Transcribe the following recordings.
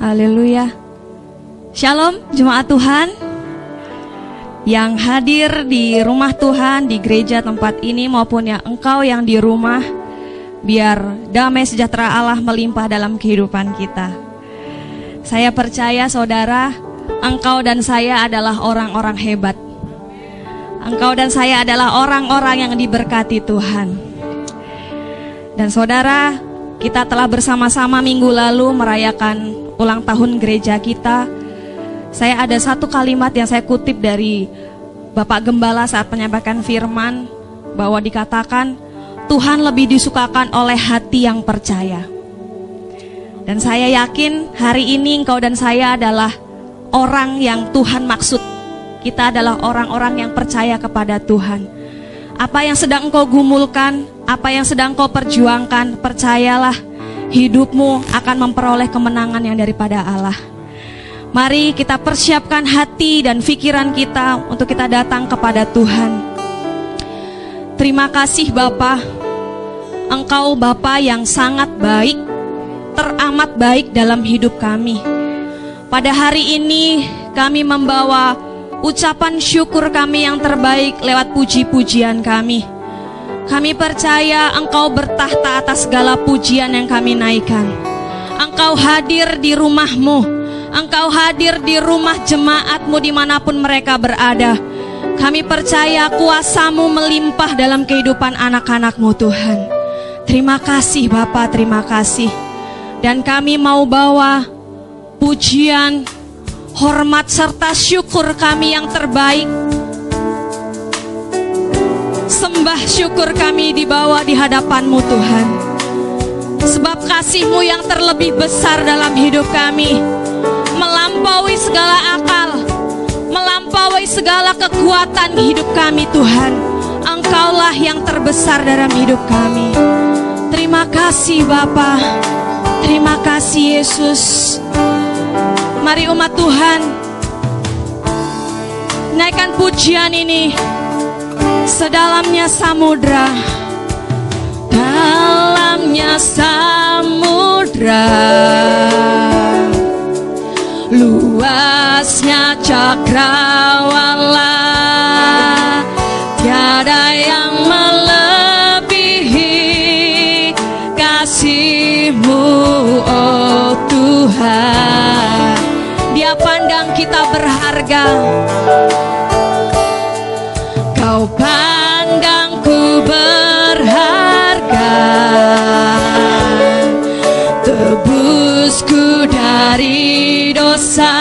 Haleluya. Shalom jemaat Tuhan yang hadir di rumah Tuhan di gereja tempat ini maupun yang engkau yang di rumah biar damai sejahtera Allah melimpah dalam kehidupan kita. Saya percaya saudara, engkau dan saya adalah orang-orang hebat. Engkau dan saya adalah orang-orang yang diberkati Tuhan. Dan saudara, kita telah bersama-sama minggu lalu merayakan ulang tahun gereja kita. Saya ada satu kalimat yang saya kutip dari Bapak Gembala saat menyampaikan firman bahwa dikatakan Tuhan lebih disukakan oleh hati yang percaya. Dan saya yakin hari ini engkau dan saya adalah orang yang Tuhan maksud. Kita adalah orang-orang yang percaya kepada Tuhan. Apa yang sedang engkau gumulkan, apa yang sedang kau perjuangkan, percayalah hidupmu akan memperoleh kemenangan yang daripada Allah. Mari kita persiapkan hati dan pikiran kita untuk kita datang kepada Tuhan. Terima kasih Bapa. Engkau Bapa yang sangat baik, teramat baik dalam hidup kami. Pada hari ini kami membawa ucapan syukur kami yang terbaik lewat puji-pujian kami. Kami percaya Engkau bertahta atas segala pujian yang kami naikkan. Engkau hadir di rumahmu. Engkau hadir di rumah jemaatmu di mana pun mereka berada. Kami percaya kuasamu melimpah dalam kehidupan anak-anakmu Tuhan. Terima kasih Bapak, terima kasih. Dan kami mau bawa pujian, hormat serta syukur kami yang terbaik sembah syukur kami dibawa di hadapanmu Tuhan. Sebab kasihmu yang terlebih besar dalam hidup kami. Melampaui segala akal. Melampaui segala kekuatan hidup kami Tuhan. Engkaulah yang terbesar dalam hidup kami. Terima kasih Bapa. Terima kasih Yesus. Mari umat Tuhan. Naikkan pujian ini sedalamnya samudra dalamnya samudra. Luasnya cakrawala tiada yang melebihi kasihmu oh Tuhan. Dia pandang kita berharga dari dosa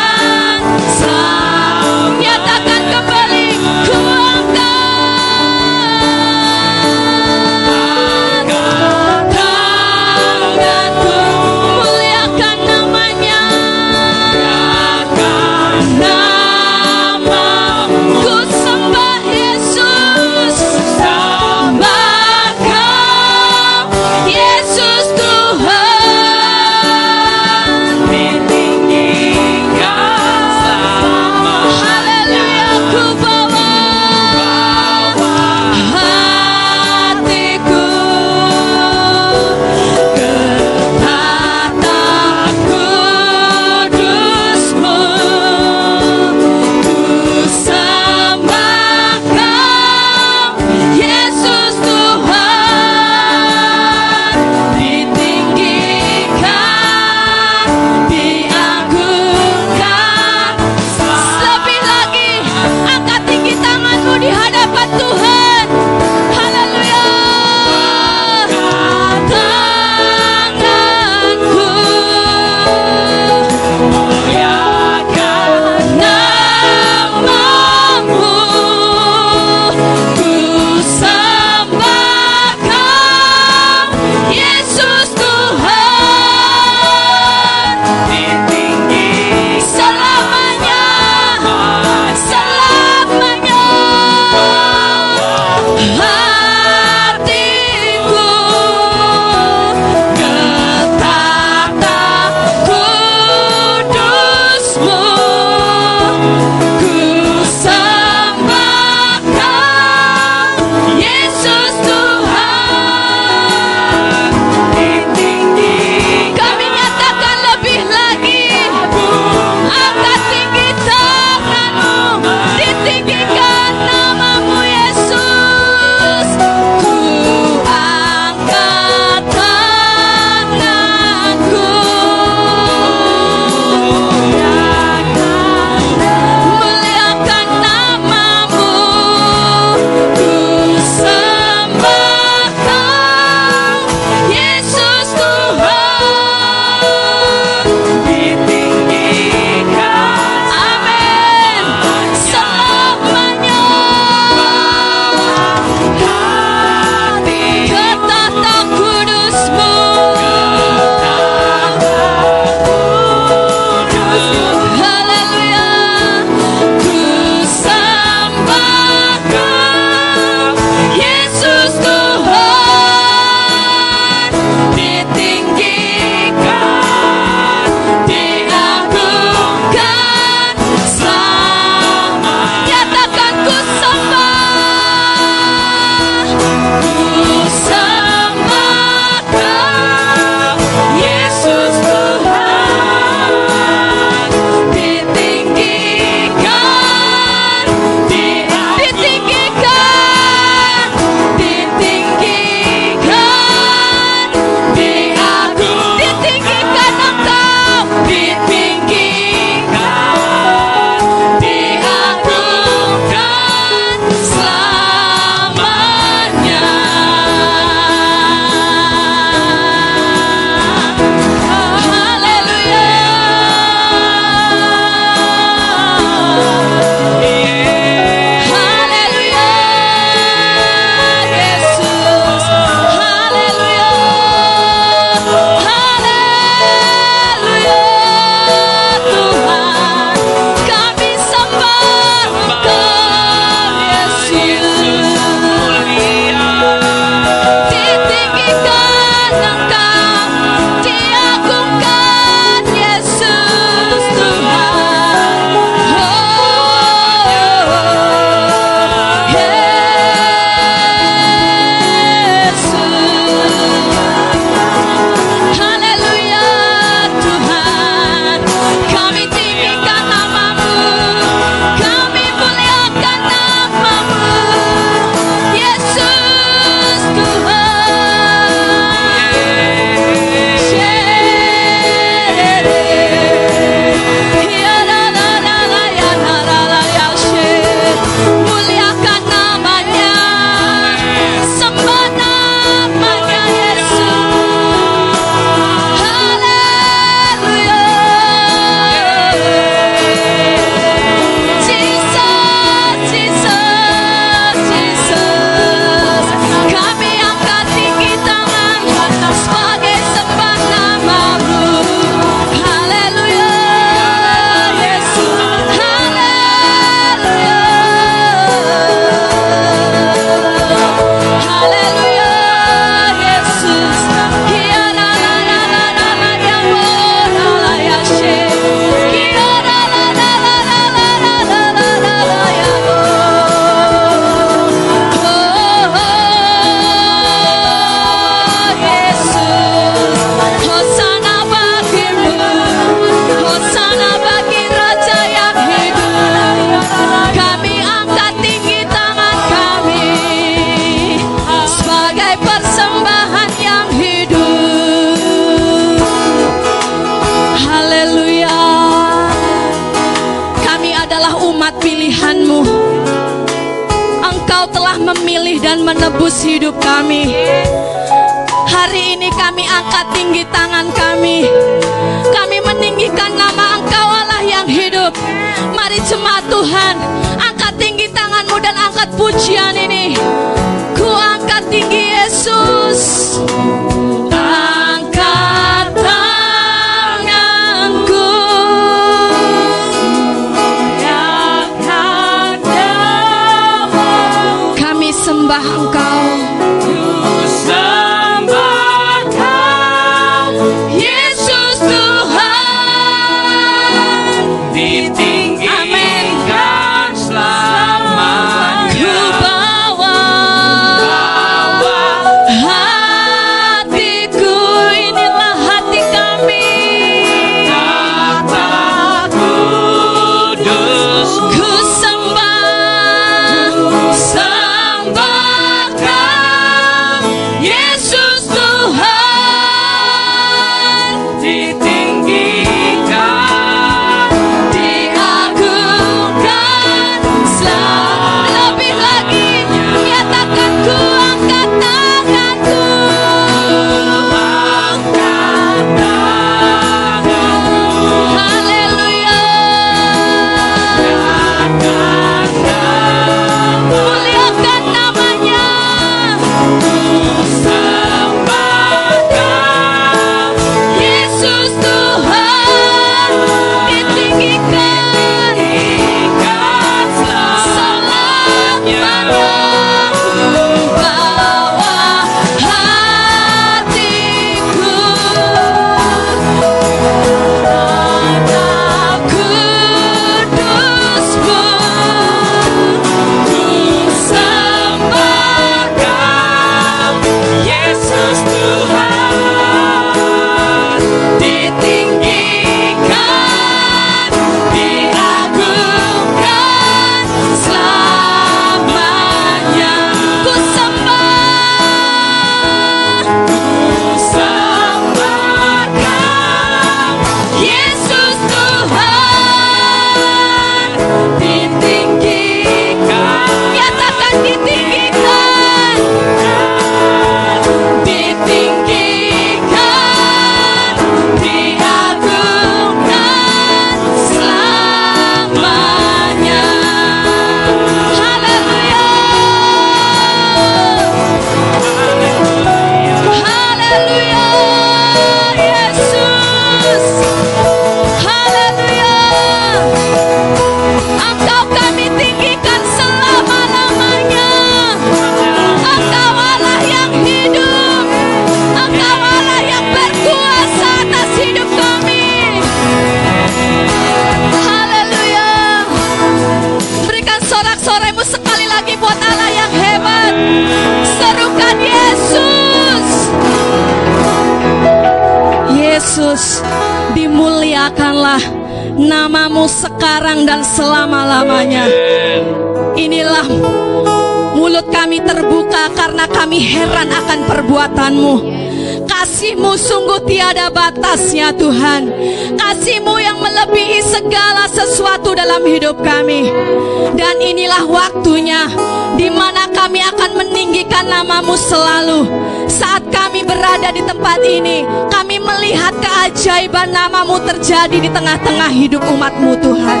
terjadi di tengah-tengah hidup umatmu Tuhan.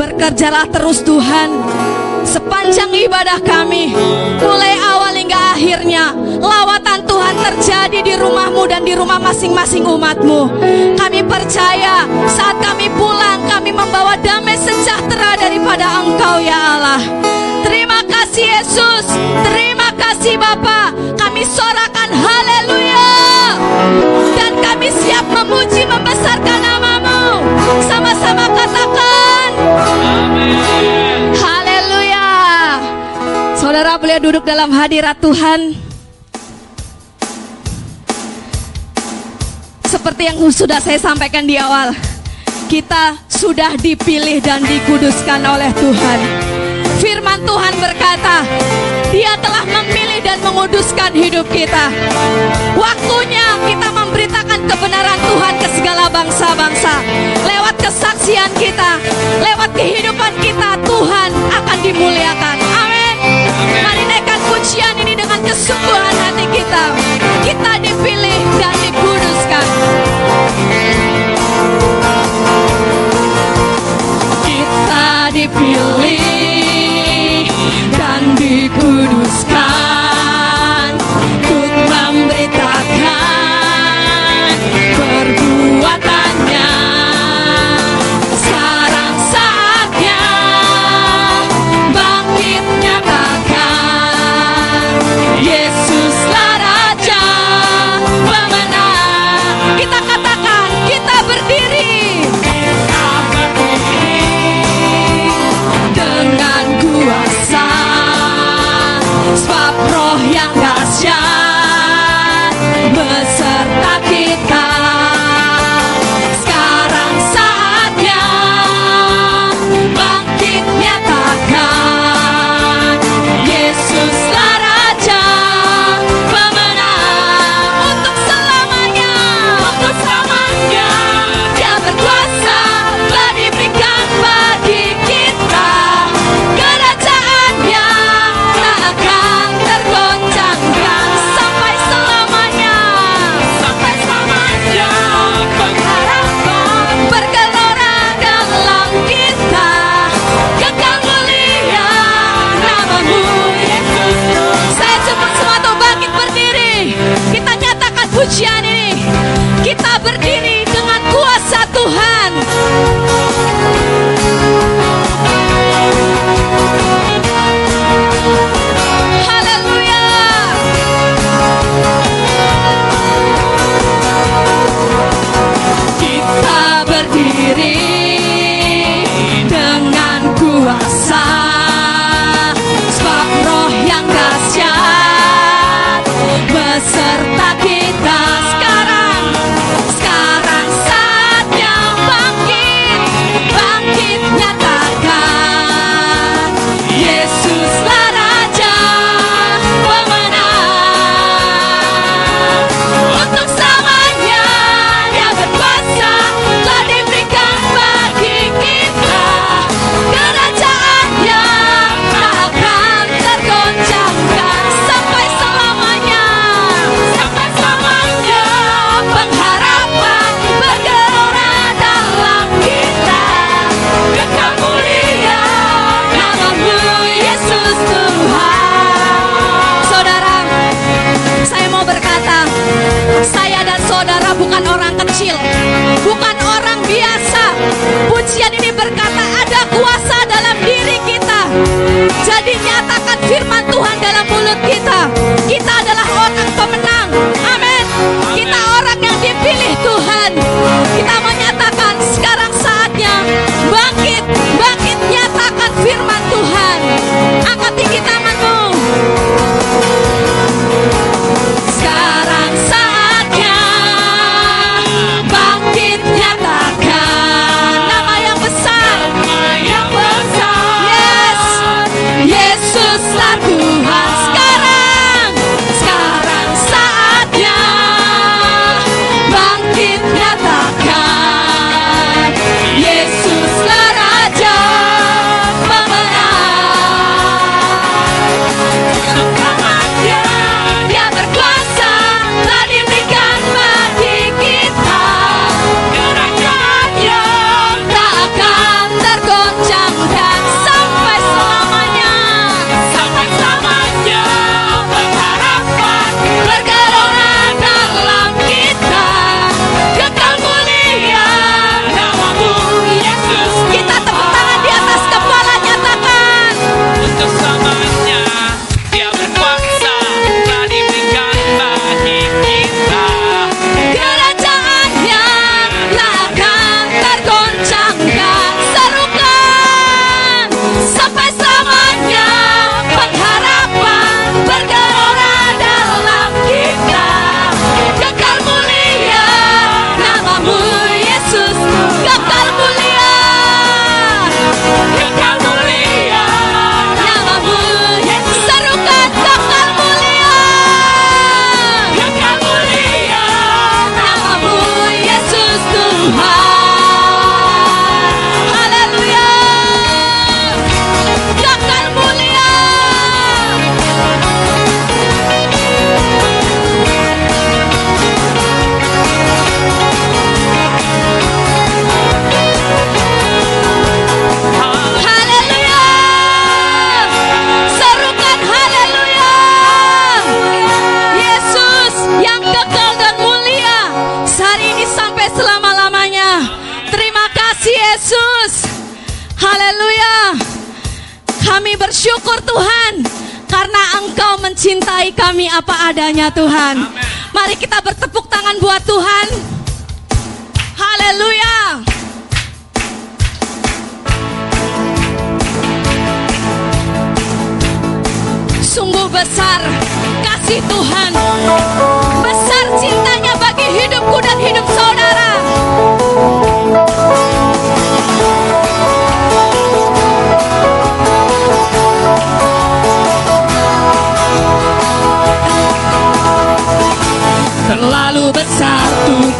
Bekerjalah terus Tuhan. Sepanjang ibadah kami Mulai awal hingga akhirnya Lawatan Tuhan terjadi di rumahmu dan di rumah masing-masing umatmu. Kami percaya saat kami pulang Kami membawa damai sejahtera daripada engkau ya Allah. Terima kasih Yesus. Terima kasih Bapa. Kami sorakan haleluya. Dan kami siap boleh duduk dalam hadirat Tuhan. Seperti yang sudah saya sampaikan di awal, kita sudah dipilih dan dikuduskan oleh Tuhan. Firman Tuhan berkata, Dia telah memilih dan menguduskan hidup kita. Waktunya kita memberitakan kebenaran Tuhan ke segala bangsa-bangsa lewat kesaksian kita, lewat kehidupan Mari naikkan pujian ini dengan kesungguhan hati kita. Kita dipilih dan dikuduskan. Kita dipilih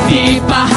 untuk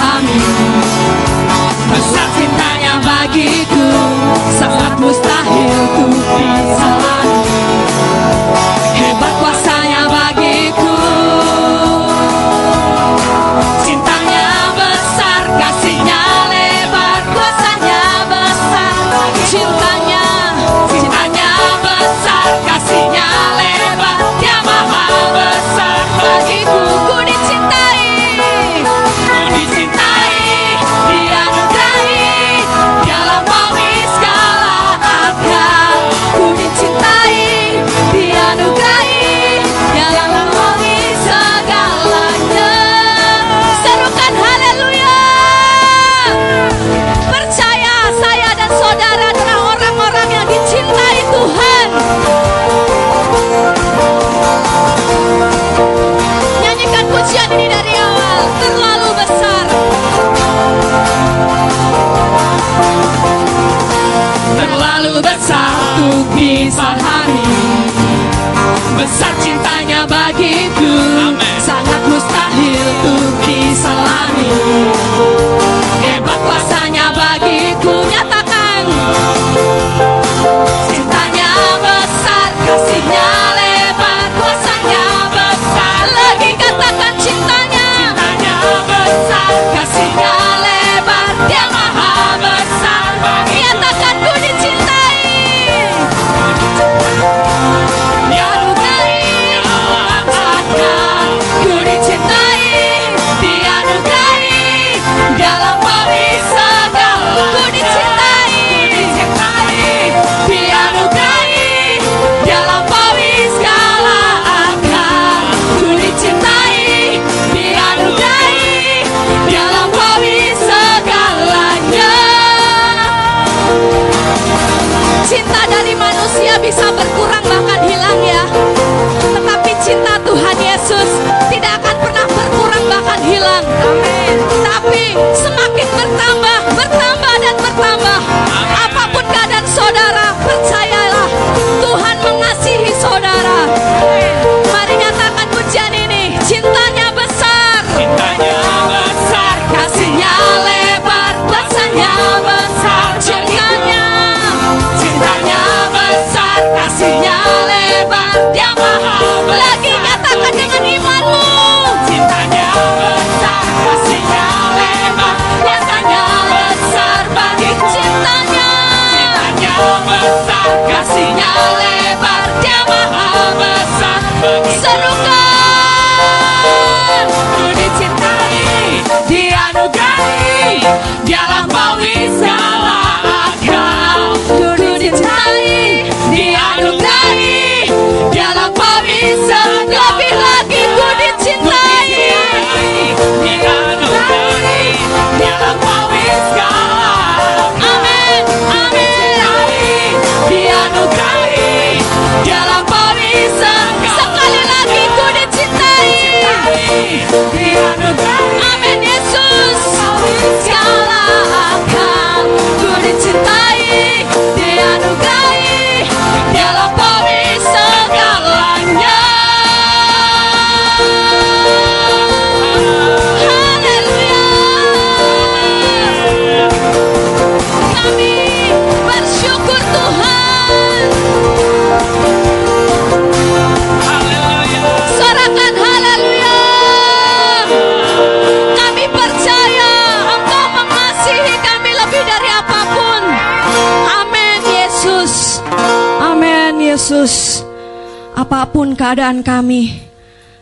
keadaan kami,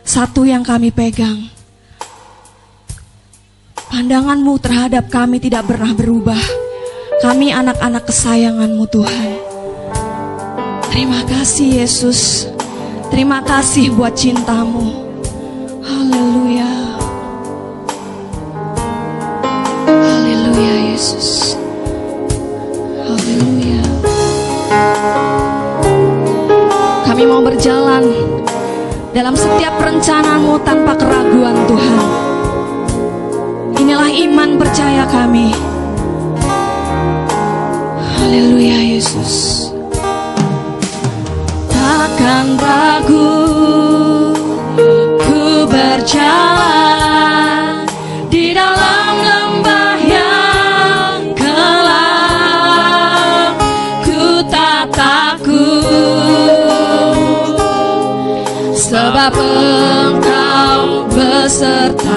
satu yang kami pegang. Pandanganmu terhadap kami tidak pernah berubah. Kami anak-anak kesayanganmu Tuhan. Terima kasih Yesus. Terima kasih buat cintamu. Haleluya. Haleluya Yesus. Kami mau berjalan dalam setiap rencanamu tanpa keraguan Tuhan. Inilah iman percaya kami. Haleluya Yesus. Takkan ragu engkau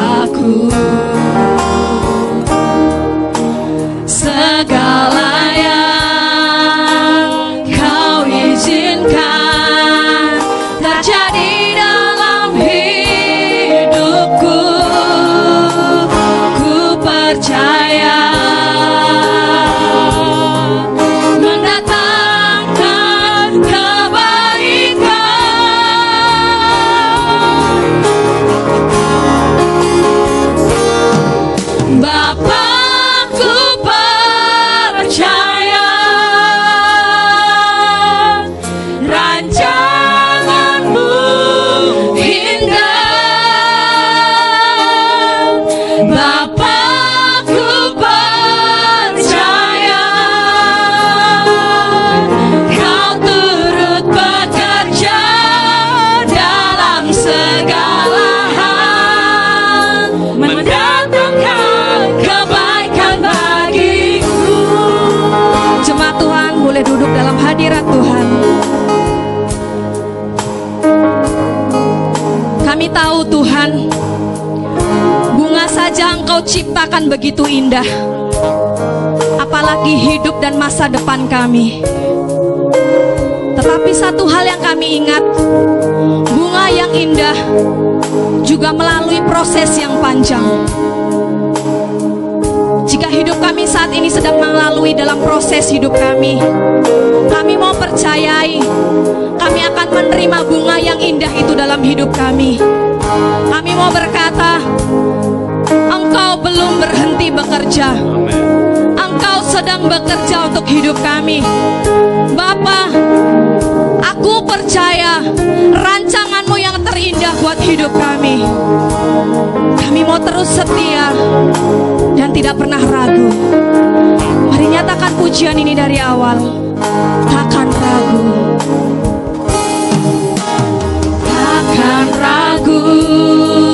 ciptakan begitu indah. Apalagi hidup dan masa depan kami. Tetapi satu hal yang kami ingat Bunga yang indah Juga melalui proses yang panjang. Jika hidup kami saat ini sedang melalui dalam proses hidup kami, kami mau percayai, kami akan menerima bunga yang indah itu dalam hidup kami. Kami mau berkata, Engkau belum berhenti bekerja. Engkau sedang bekerja untuk hidup kami. Bapa, aku percaya rancanganmu yang terindah buat hidup kami. Kami mau terus setia dan tidak pernah ragu. Mari nyatakan pujian ini dari awal. Takkan ragu. Takkan ragu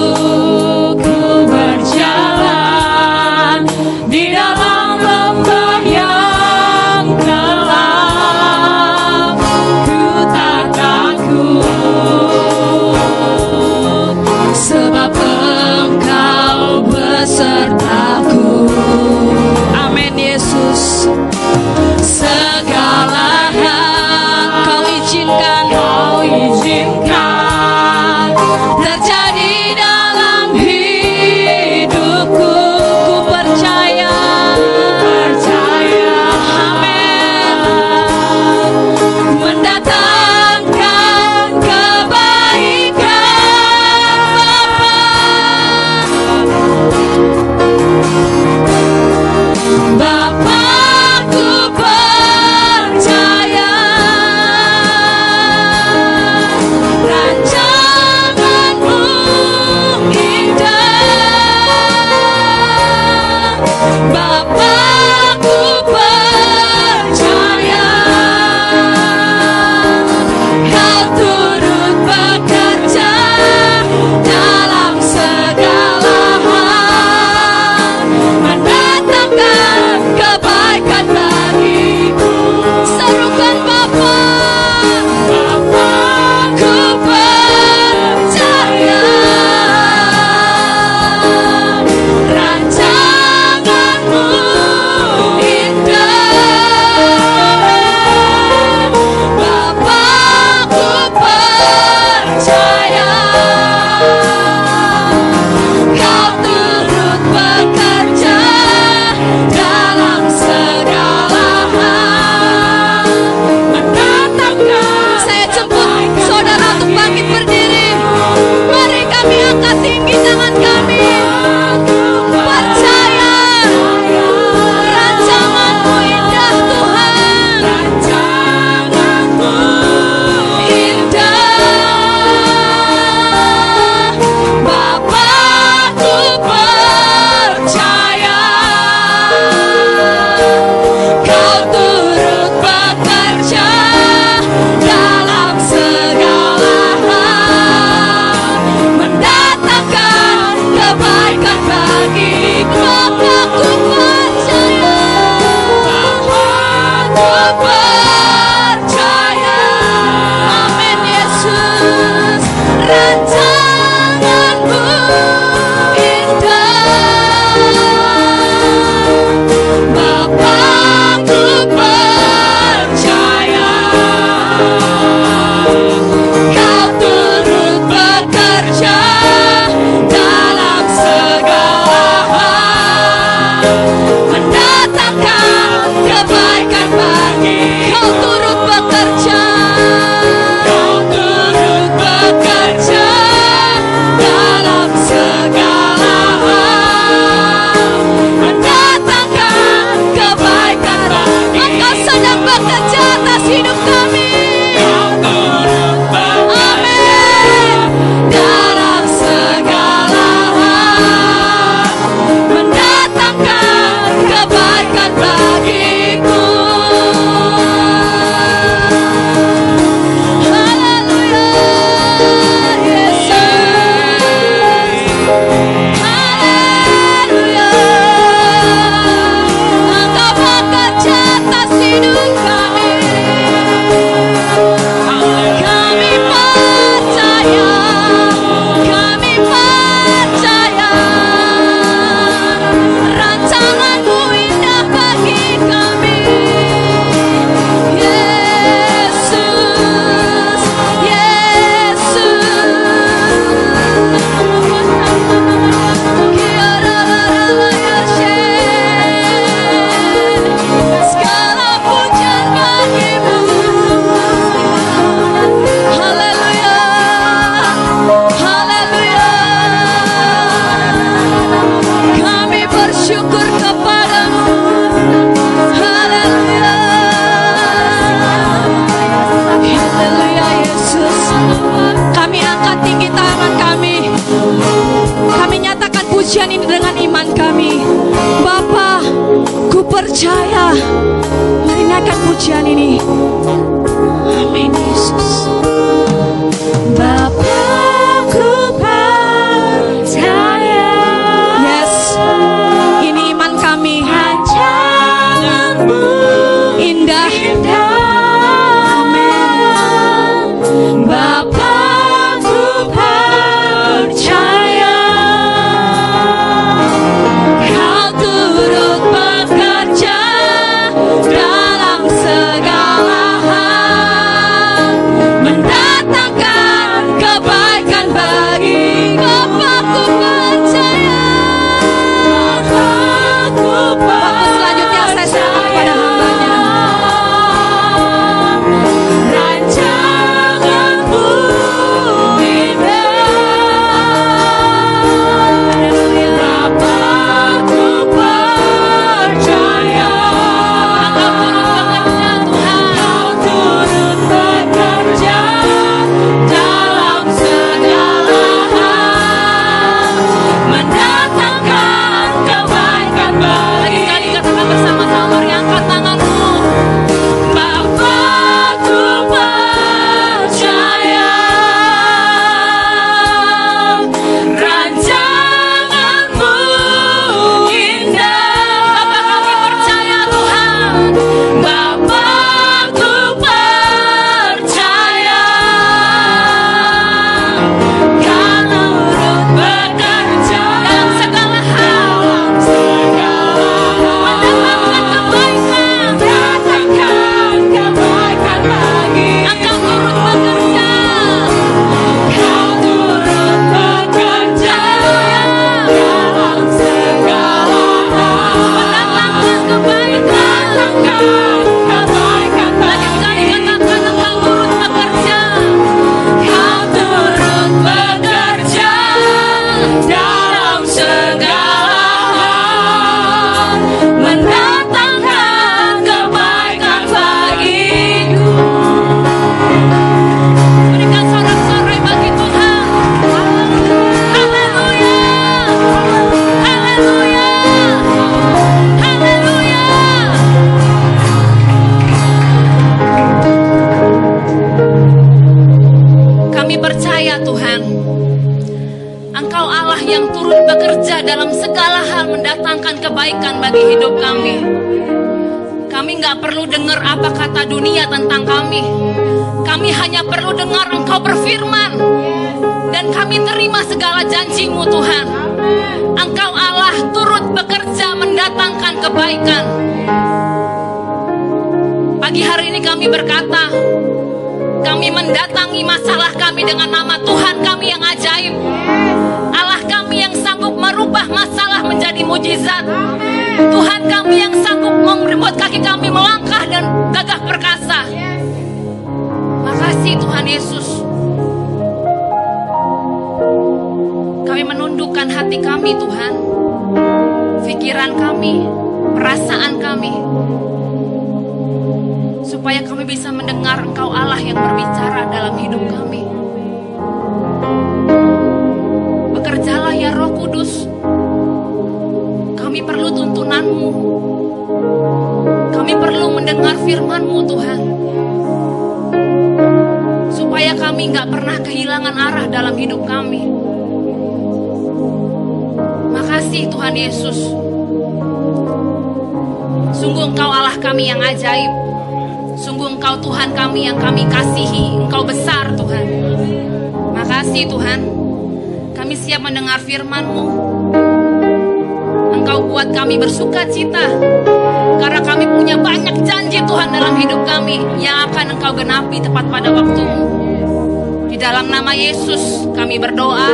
kami berdoa.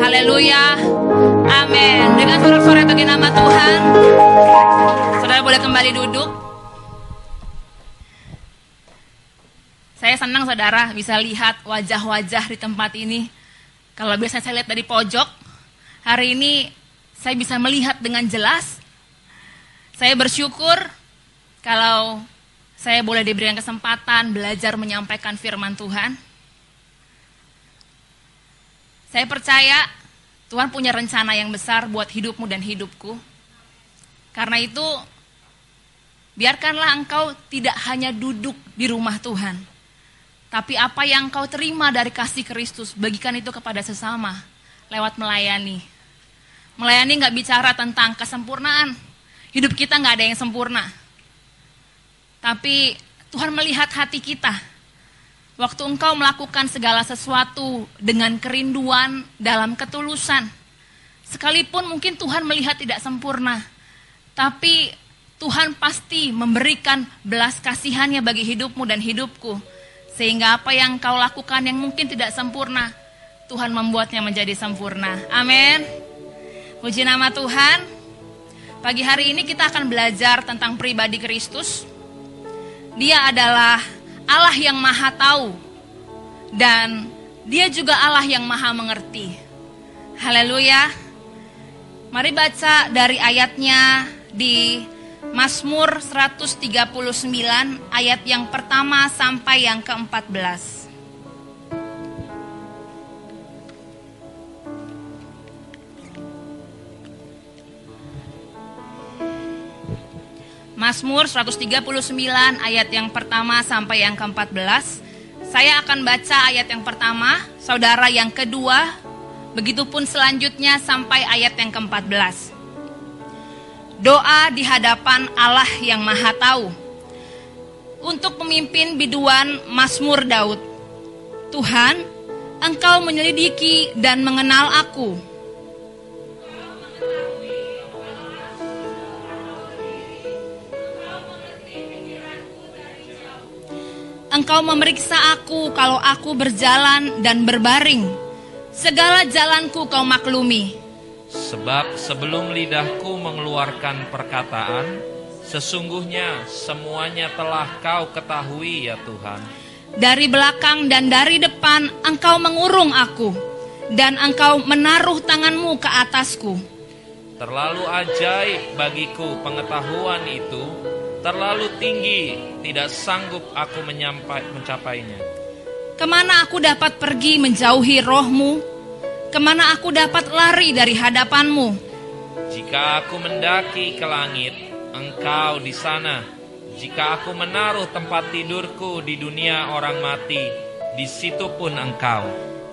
Haleluya. Amin. Dengan suara-suara bagi nama Tuhan. Saudara boleh kembali duduk. Saya senang saudara bisa lihat wajah-wajah di tempat ini. Kalau biasanya saya lihat dari pojok, hari ini saya bisa melihat dengan jelas. Saya bersyukur kalau saya boleh diberikan kesempatan belajar menyampaikan firman Tuhan. Saya percaya Tuhan punya rencana yang besar buat hidupmu dan hidupku. Karena itu, biarkanlah engkau tidak hanya duduk di rumah Tuhan, tapi apa yang engkau terima dari kasih Kristus, bagikan itu kepada sesama lewat melayani. Melayani nggak bicara tentang kesempurnaan. Hidup kita nggak ada yang sempurna. Tapi Tuhan melihat hati kita. Waktu engkau melakukan segala sesuatu dengan kerinduan dalam ketulusan. Sekalipun mungkin Tuhan melihat tidak sempurna. Tapi Tuhan pasti memberikan belas kasihannya bagi hidupmu dan hidupku. Sehingga apa yang kau lakukan yang mungkin tidak sempurna, Tuhan membuatnya menjadi sempurna. Amin. Puji nama Tuhan. Pagi hari ini kita akan belajar tentang pribadi Kristus. Dia adalah Allah yang maha tahu. Dan dia juga Allah yang maha mengerti. Haleluya. Mari baca dari ayatnya di Mazmur 139 ayat yang pertama sampai yang ke-14. Mazmur 139 ayat yang pertama sampai yang ke-14. Saya akan baca ayat yang pertama, saudara yang kedua, begitupun selanjutnya sampai ayat yang ke-14. Doa di hadapan Allah yang Maha Tahu. Untuk pemimpin biduan Mazmur Daud. Tuhan, Engkau menyelidiki dan mengenal aku. Engkau memeriksa aku kalau aku berjalan dan berbaring. Segala jalanku kau maklumi. Sebab sebelum lidahku mengeluarkan perkataan, sesungguhnya semuanya telah kau ketahui ya Tuhan. Dari belakang dan dari depan engkau mengurung aku, dan engkau menaruh tanganmu ke atasku. Terlalu ajaib bagiku pengetahuan itu, terlalu tinggi, tidak sanggup aku menyampai, mencapainya. Ke mana aku dapat pergi menjauhi rohmu? Ke mana aku dapat lari dari hadapanmu? Jika aku mendaki ke langit, engkau di sana. Jika aku menaruh tempat tidurku di dunia orang mati, di situ pun engkau.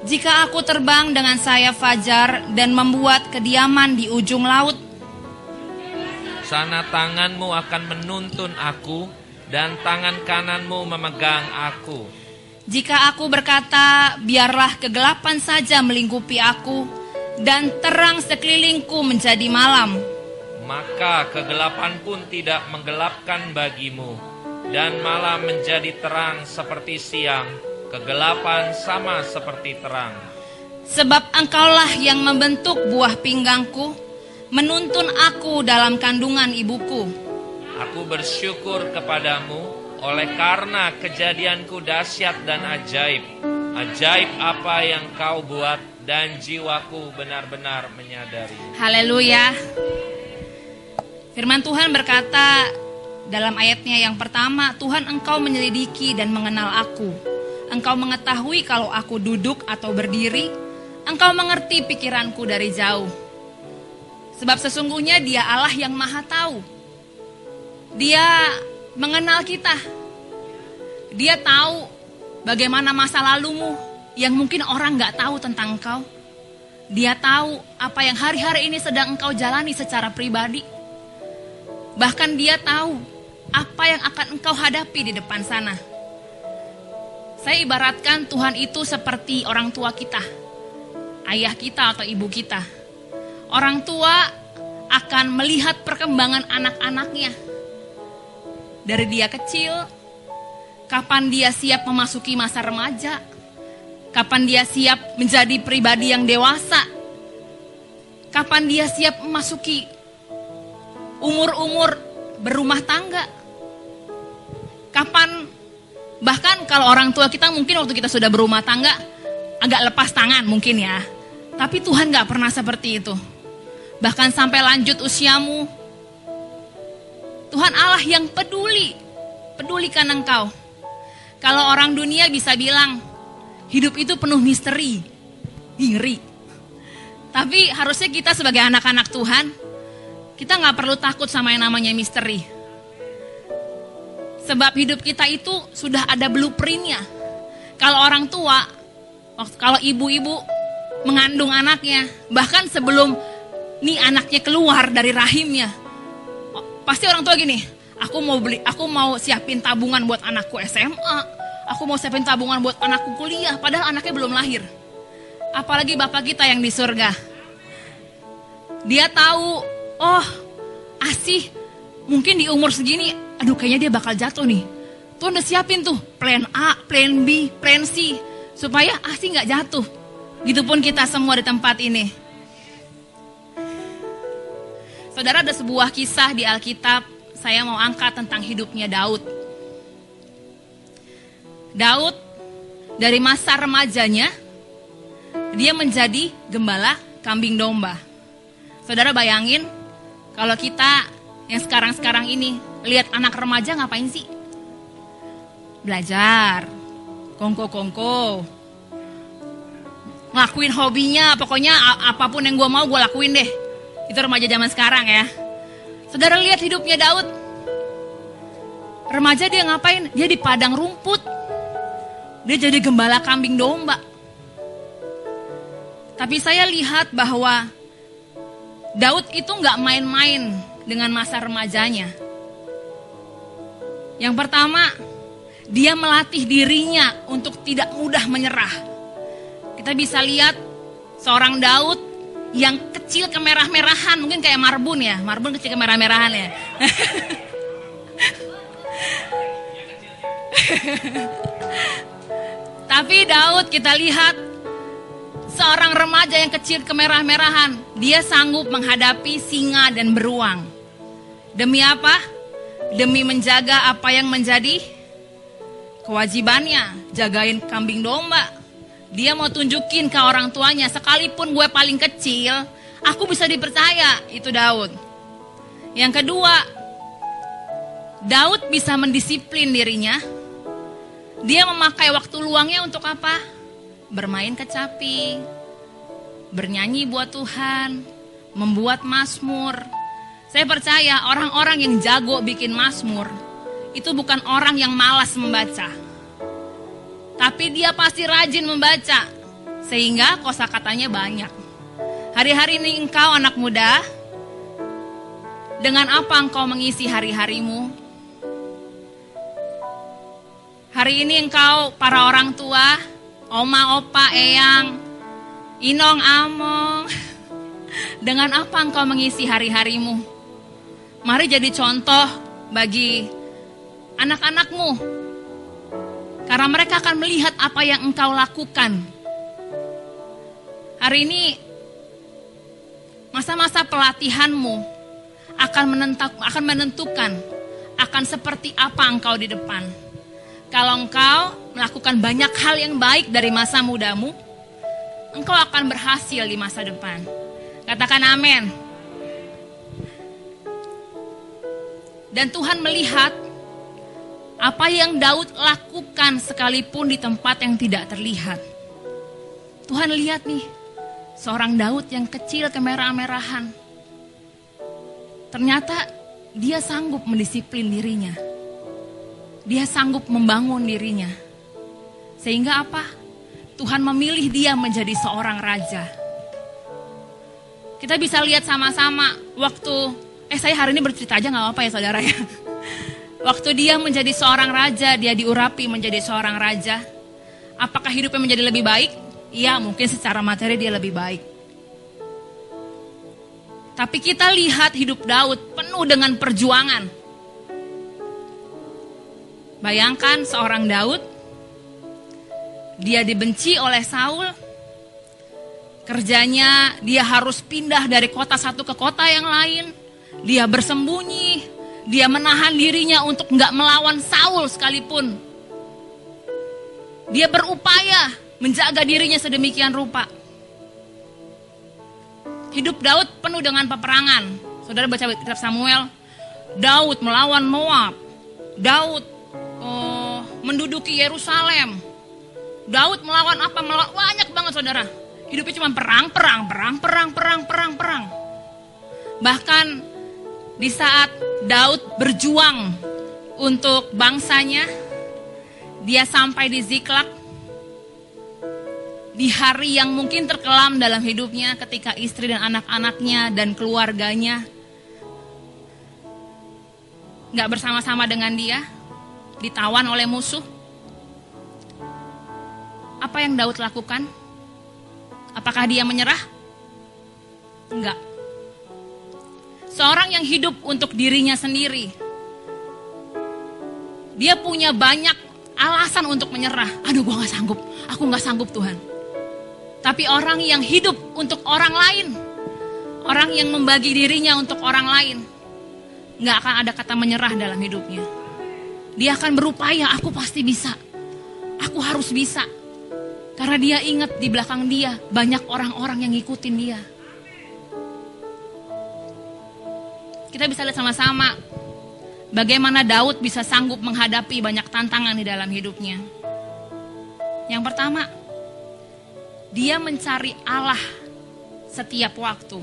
Jika aku terbang dengan sayap fajar dan membuat kediaman di ujung laut, sana tanganmu akan menuntun aku, dan tangan kananmu memegang aku. Jika aku berkata, biarlah kegelapan saja melingkupi aku, dan terang sekelilingku menjadi malam. Maka kegelapan pun tidak menggelapkan bagimu, dan malam menjadi terang seperti siang, kegelapan sama seperti terang. Sebab engkaulah yang membentuk buah pinggangku, menuntun aku dalam kandungan ibuku. Aku bersyukur kepadamu oleh karena kejadianku dahsyat dan ajaib. Ajaib apa yang kau buat dan jiwaku benar-benar menyadari. Haleluya. Firman Tuhan berkata dalam ayatnya yang pertama, Tuhan engkau menyelidiki dan mengenal aku. Engkau mengetahui kalau aku duduk atau berdiri. Engkau mengerti pikiranku dari jauh. Sebab sesungguhnya dia Allah yang maha tahu. Dia mengenal kita. Dia tahu bagaimana masa lalumu yang mungkin orang nggak tahu tentang engkau. Dia tahu apa yang hari-hari ini sedang engkau jalani secara pribadi. Bahkan dia tahu apa yang akan engkau hadapi di depan sana. Saya ibaratkan Tuhan itu seperti orang tua kita, ayah kita atau ibu kita. Orang tua akan melihat perkembangan anak-anaknya. Dari dia kecil, kapan dia siap memasuki masa remaja, kapan dia siap menjadi pribadi yang dewasa, kapan dia siap memasuki umur-umur berumah tangga, kapan bahkan kalau orang tua kita mungkin waktu kita sudah berumah tangga agak lepas tangan mungkin ya, tapi Tuhan gak pernah seperti itu. Bahkan sampai lanjut usiamu, Tuhan Allah yang peduli, pedulikan engkau. Kalau orang dunia bisa bilang, hidup itu penuh misteri, ngeri. Tapi harusnya kita sebagai anak-anak Tuhan, kita nggak perlu takut sama yang namanya misteri. Sebab hidup kita itu sudah ada blueprintnya. Kalau orang tua, kalau ibu-ibu mengandung anaknya, bahkan sebelum nih anaknya keluar dari rahimnya. Pasti orang tua gini, aku mau beli, aku mau siapin tabungan buat anakku SMA, aku mau siapin tabungan buat anakku kuliah, padahal anaknya belum lahir. Apalagi bapak kita yang di surga. Dia tahu, oh asih mungkin di umur segini, aduh kayaknya dia bakal jatuh nih. Tuh udah siapin tuh plan A, plan B, plan C, supaya asih nggak jatuh. Gitupun kita semua di tempat ini. Saudara ada sebuah kisah di Alkitab, saya mau angkat tentang hidupnya Daud. Daud dari masa remajanya, dia menjadi gembala kambing domba. Saudara bayangin, kalau kita yang sekarang-sekarang ini lihat anak remaja ngapain sih? Belajar, kongko-kongko, ngelakuin hobinya, pokoknya apa pun yang gue mau gue lakuin deh itu remaja zaman sekarang ya. Saudara lihat hidupnya Daud. Remaja dia ngapain? Dia di padang rumput. Dia jadi gembala kambing domba. Tapi saya lihat bahwa Daud itu nggak main-main dengan masa remajanya. Yang pertama, dia melatih dirinya untuk tidak mudah menyerah. Kita bisa lihat seorang Daud yang kecil kemerah-merahan, mungkin kayak marbun ya, marbun kecil kemerah-merahan ya. Tapi Daud kita lihat seorang remaja yang kecil kemerah-merahan, dia sanggup menghadapi singa dan beruang. Demi apa? Demi menjaga apa yang menjadi kewajibannya, jagain kambing domba. Dia mau tunjukin ke orang tuanya, sekalipun gue paling kecil, aku bisa dipercaya. Itu Daud. Yang kedua, Daud bisa mendisiplin dirinya. Dia memakai waktu luangnya untuk apa? Bermain kecapi, bernyanyi buat Tuhan, membuat mazmur. Saya percaya orang-orang yang jago bikin mazmur itu bukan orang yang malas membaca tapi dia pasti rajin membaca sehingga kosakatanya banyak. Hari-hari ini engkau anak muda Dengan apa engkau mengisi hari-harimu? Hari ini engkau para orang tua, oma, opa, eyang, inong, among, dengan apa engkau mengisi hari-harimu? Mari jadi contoh bagi anak-anakmu. Karena mereka akan melihat apa yang engkau lakukan. Hari ini masa-masa pelatihanmu akan akan menentukan akan seperti apa engkau di depan. Kalau engkau melakukan banyak hal yang baik dari masa mudamu, engkau akan berhasil di masa depan. Katakan amin. Dan Tuhan melihat apa yang Daud lakukan sekalipun di tempat yang tidak terlihat. Tuhan lihat nih, seorang Daud yang kecil kemerah-merahan. Ternyata dia sanggup mendisiplin dirinya dia sanggup membangun dirinya. Sehingga apa? Tuhan memilih dia menjadi seorang raja. Kita bisa lihat sama-sama waktu, eh saya hari ini bercerita aja gak apa-apa ya saudara ya. Waktu dia menjadi seorang raja, dia diurapi menjadi seorang raja. Apakah hidupnya menjadi lebih baik? Iya mungkin secara materi dia lebih baik. Tapi kita lihat hidup Daud penuh dengan perjuangan. Bayangkan seorang Daud, dia dibenci oleh Saul, kerjanya dia harus pindah dari kota satu ke kota yang lain, dia bersembunyi, dia menahan dirinya untuk nggak melawan Saul sekalipun. Dia berupaya menjaga dirinya sedemikian rupa. Hidup Daud penuh dengan peperangan. Saudara baca kitab Samuel, Daud melawan Moab. Daud oh, menduduki Yerusalem. Daud melawan apa? Melawan banyak banget saudara. Hidupnya cuma perang, perang, perang, perang, perang, perang, perang. Bahkan di saat Daud berjuang untuk bangsanya, dia sampai di Ziklag di hari yang mungkin terkelam dalam hidupnya ketika istri dan anak-anaknya dan keluarganya nggak bersama-sama dengan dia ditawan oleh musuh. Apa yang Daud lakukan? Apakah dia menyerah? Enggak. Seorang yang hidup untuk dirinya sendiri. Dia punya banyak alasan untuk menyerah. Aduh gue gak sanggup, aku gak sanggup Tuhan. Tapi orang yang hidup untuk orang lain. Orang yang membagi dirinya untuk orang lain. Gak akan ada kata menyerah dalam hidupnya. Dia akan berupaya, aku pasti bisa. Aku harus bisa. Karena dia ingat di belakang dia banyak orang-orang yang ngikutin dia. Kita bisa lihat sama-sama bagaimana Daud bisa sanggup menghadapi banyak tantangan di dalam hidupnya. Yang pertama, dia mencari Allah setiap waktu.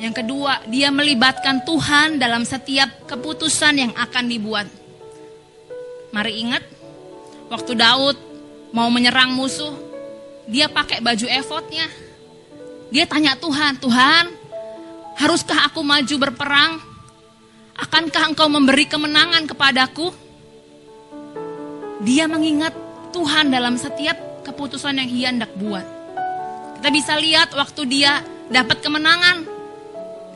Yang kedua, dia melibatkan Tuhan dalam setiap keputusan yang akan dibuat. Mari ingat, waktu Daud mau menyerang musuh, dia pakai baju efodnya. Dia tanya Tuhan, Tuhan, haruskah aku maju berperang? Akankah engkau memberi kemenangan kepadaku? Dia mengingat Tuhan dalam setiap keputusan yang ia hendak buat. Kita bisa lihat waktu dia dapat kemenangan,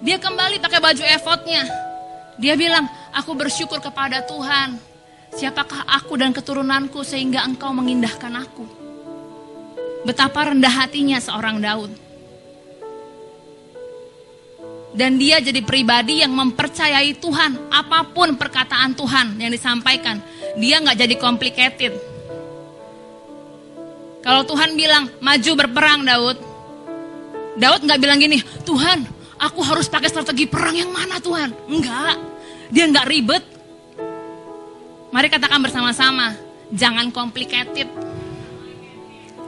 dia kembali pakai baju efodnya. Dia bilang, aku bersyukur kepada Tuhan. Siapakah aku dan keturunanku sehingga engkau mengindahkan aku. Betapa rendah hatinya seorang Daud. Dan dia jadi pribadi yang mempercayai Tuhan. Apa pun perkataan Tuhan yang disampaikan. Dia nggak jadi complicated. Kalau Tuhan bilang, maju berperang Daud. Daud nggak bilang gini, Tuhan aku harus pakai strategi perang yang mana Tuhan? Enggak, dia enggak ribet. Mari katakan bersama-sama, jangan complicated.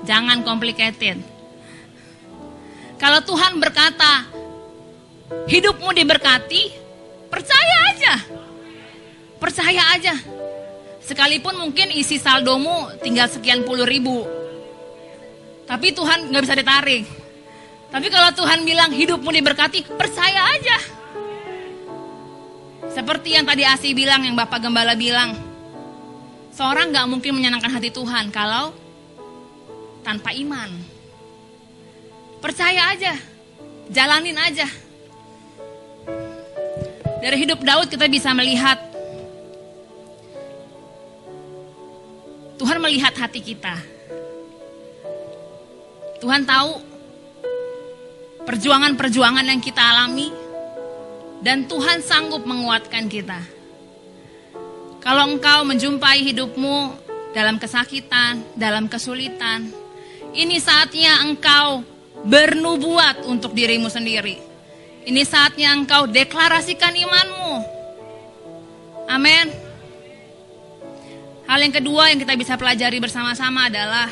Jangan complicated. Kalau Tuhan berkata, hidupmu diberkati, percaya aja. Percaya aja. Sekalipun mungkin isi saldomu tinggal sekian puluh ribu. Tapi Tuhan nggak bisa ditarik. Tapi kalau Tuhan bilang hidupmu diberkati, percaya aja. Seperti yang tadi Asi bilang, yang Bapak Gembala bilang. Seorang gak mungkin menyenangkan hati Tuhan kalau tanpa iman. Percaya aja, jalanin aja. Dari hidup Daud kita bisa melihat Tuhan melihat hati kita. Tuhan tahu perjuangan-perjuangan yang kita alami dan Tuhan sanggup menguatkan kita. Kalau engkau menjumpai hidupmu dalam kesakitan, dalam kesulitan, ini saatnya engkau bernubuat untuk dirimu sendiri. Ini saatnya engkau deklarasikan imanmu. Amin. Hal yang kedua yang kita bisa pelajari bersama-sama adalah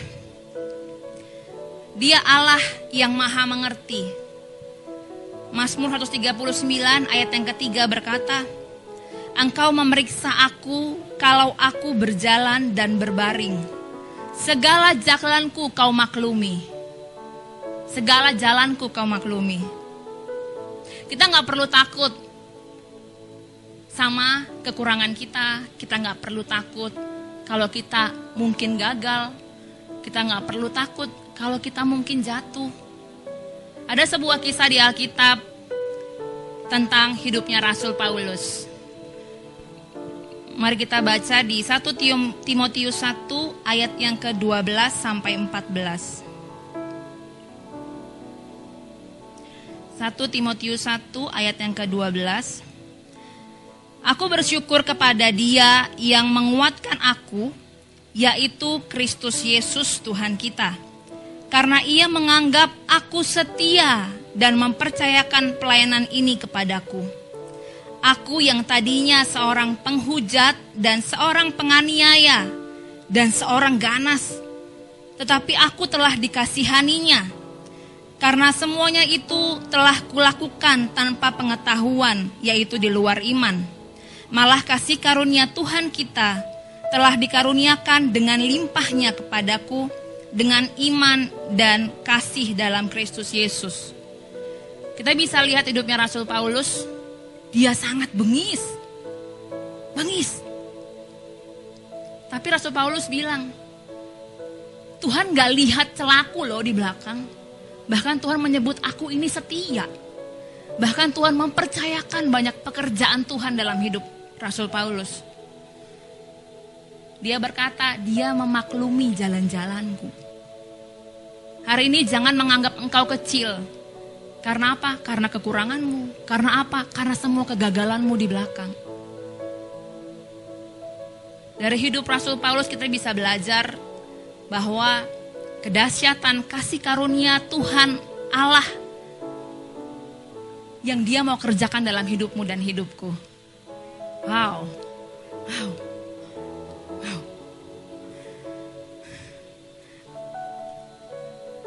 Dia Allah yang maha mengerti. Mazmur 139 ayat yang ketiga berkata, Engkau memeriksa aku kalau aku berjalan dan berbaring. Segala jalanku kau maklumi. Segala jalanku kau maklumi. Kita nggak perlu takut sama kekurangan kita. Kita nggak perlu takut kalau kita mungkin gagal. Kita nggak perlu takut kalau kita mungkin jatuh. Ada sebuah kisah di Alkitab tentang hidupnya Rasul Paulus. Mari kita baca di 1 Timotius 1 ayat yang ke-12 sampai 14. 1 Timotius 1 ayat yang ke-12. Aku bersyukur kepada Dia yang menguatkan aku, yaitu Kristus Yesus Tuhan kita. Karena Ia menganggap aku setia dan mempercayakan pelayanan ini kepadaku Aku yang tadinya seorang penghujat dan seorang penganiaya dan seorang ganas. Tetapi aku telah dikasihaninya. Karena semuanya itu telah kulakukan tanpa pengetahuan, yaitu di luar iman. Malah kasih karunia Tuhan kita telah dikaruniakan dengan limpahnya kepadaku dengan iman dan kasih dalam Kristus Yesus. Kita bisa lihat hidupnya Rasul Paulus dia sangat bengis. Bengis. Tapi Rasul Paulus bilang, Tuhan gak lihat celaku loh di belakang. Bahkan Tuhan menyebut aku ini setia. Bahkan Tuhan mempercayakan banyak pekerjaan Tuhan dalam hidup Rasul Paulus. Dia berkata, dia memaklumi jalan-jalanku. Hari ini jangan menganggap engkau kecil, karena apa? Karena kekuranganmu. Karena apa? Karena semua kegagalanmu di belakang. Dari hidup Rasul Paulus kita bisa belajar bahwa kedahsyatan kasih karunia Tuhan Allah yang dia mau kerjakan dalam hidupmu dan hidupku. Wow. Wow. Wow.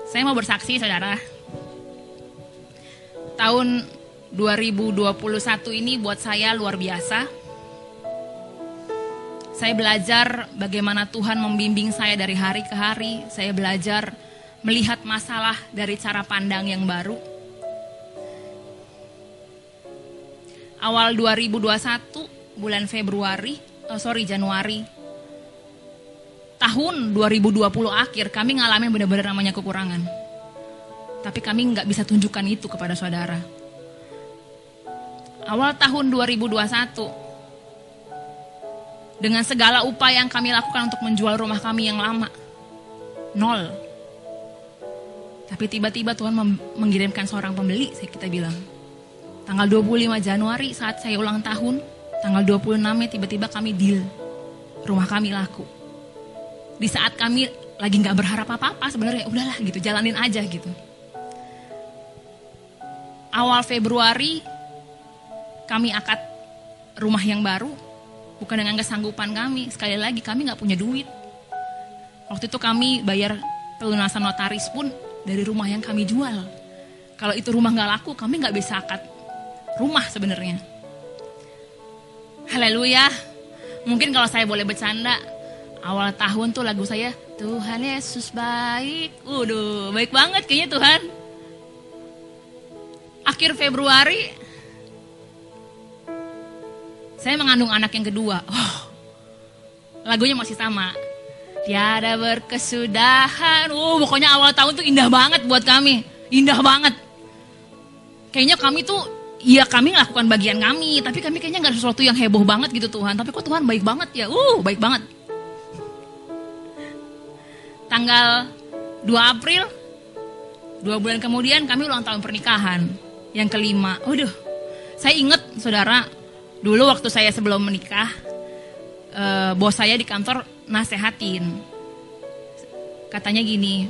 Saya mau bersaksi saudara tahun 2021 ini buat saya luar biasa. Saya belajar bagaimana Tuhan membimbing saya dari hari ke hari. Saya belajar melihat masalah dari cara pandang yang baru. Awal 2021 bulan Februari, oh sorry Januari, tahun 2020 akhir kami ngalamin benar-benar namanya kekurangan tapi kami nggak bisa tunjukkan itu kepada saudara. Awal tahun 2021, dengan segala upaya yang kami lakukan untuk menjual rumah kami yang lama, nol. Tapi tiba-tiba Tuhan mengirimkan seorang pembeli, saya kita bilang. Tanggal 25 Januari saat saya ulang tahun, tanggal 26 tiba-tiba kami deal. Rumah kami laku. Di saat kami lagi nggak berharap apa-apa sebenarnya, udahlah gitu, jalanin aja gitu awal Februari kami akad rumah yang baru bukan dengan kesanggupan kami. Sekali lagi kami nggak punya duit. Waktu itu kami bayar pelunasan notaris pun dari rumah yang kami jual. Kalau itu rumah nggak laku kami nggak bisa akad rumah sebenarnya. Haleluya. Mungkin kalau saya boleh bercanda awal tahun tuh lagu saya Tuhan Yesus baik. Waduh baik banget kayaknya Tuhan. Akhir Februari saya mengandung anak yang kedua. Oh, lagunya masih sama. Tiada berkesudahan. Oh, pokoknya awal tahun tuh indah banget buat kami. Indah banget. Kayaknya kami tuh, ya kami melakukan bagian kami. Tapi kami kayaknya nggak ada sesuatu yang heboh banget gitu Tuhan. Tapi kok Tuhan baik banget ya. Uh, baik banget. Tanggal 2 April, dua bulan kemudian kami ulang tahun pernikahan. Yang kelima. Waduh, saya ingat saudara, dulu waktu saya sebelum menikah, eh, bos saya di kantor nasehatin. Katanya gini,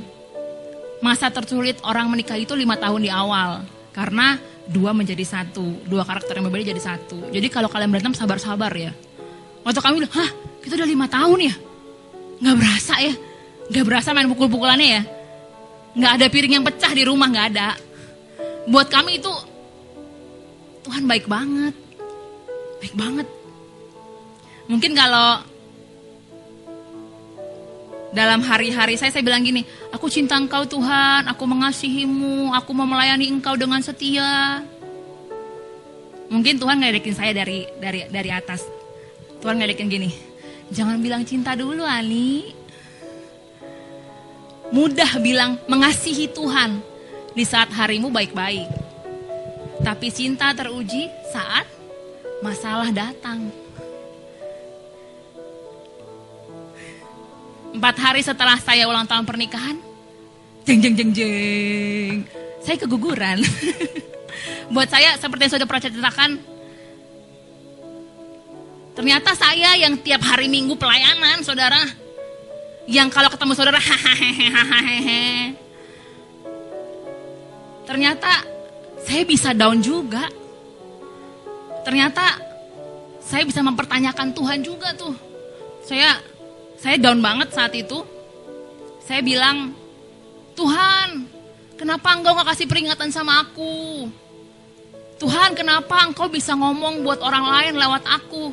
masa tersulit orang menikah itu lima tahun di awal. Karena dua menjadi satu, dua karakter yang berbeda jadi satu. Jadi kalau kalian berantem sabar-sabar ya. Waktu kami bilang, hah kita udah lima tahun ya? Nggak berasa ya? Nggak berasa main pukul-pukulannya ya? Nggak ada piring yang pecah di rumah, nggak ada. Buat kami itu, Tuhan baik banget. Baik banget. Mungkin kalau dalam hari-hari saya, saya bilang gini, aku cinta engkau Tuhan, aku mengasihimu, aku mau melayani engkau dengan setia. Mungkin Tuhan ngeledekin saya dari dari dari atas. Tuhan ngeledekin gini, jangan bilang cinta dulu Ani. Mudah bilang mengasihi Tuhan di saat harimu baik-baik. Tapi cinta teruji saat masalah datang. Empat hari setelah saya ulang tahun pernikahan, jeng jeng jeng jeng, saya keguguran. Buat saya seperti yang sudah pernah ceritakan, ternyata saya yang tiap hari minggu pelayanan, saudara, yang kalau ketemu saudara, hahaha, ternyata saya bisa down juga. Ternyata saya bisa mempertanyakan Tuhan juga tuh. Saya saya down banget saat itu. Saya bilang, Tuhan, kenapa engkau gak kasih peringatan sama aku? Tuhan, kenapa engkau bisa ngomong buat orang lain lewat aku?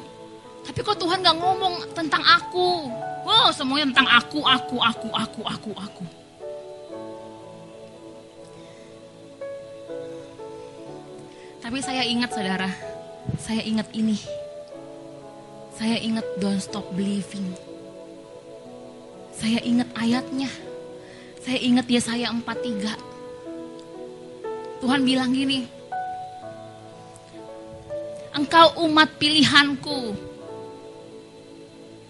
Tapi kok Tuhan gak ngomong tentang aku? Wow, semuanya tentang aku, aku, aku, aku, aku, aku. Tapi saya ingat saudara, saya ingat ini. Saya ingat don't stop believing. Saya ingat ayatnya. Saya ingat Yesaya 43. Tuhan bilang gini. Engkau umat pilihanku.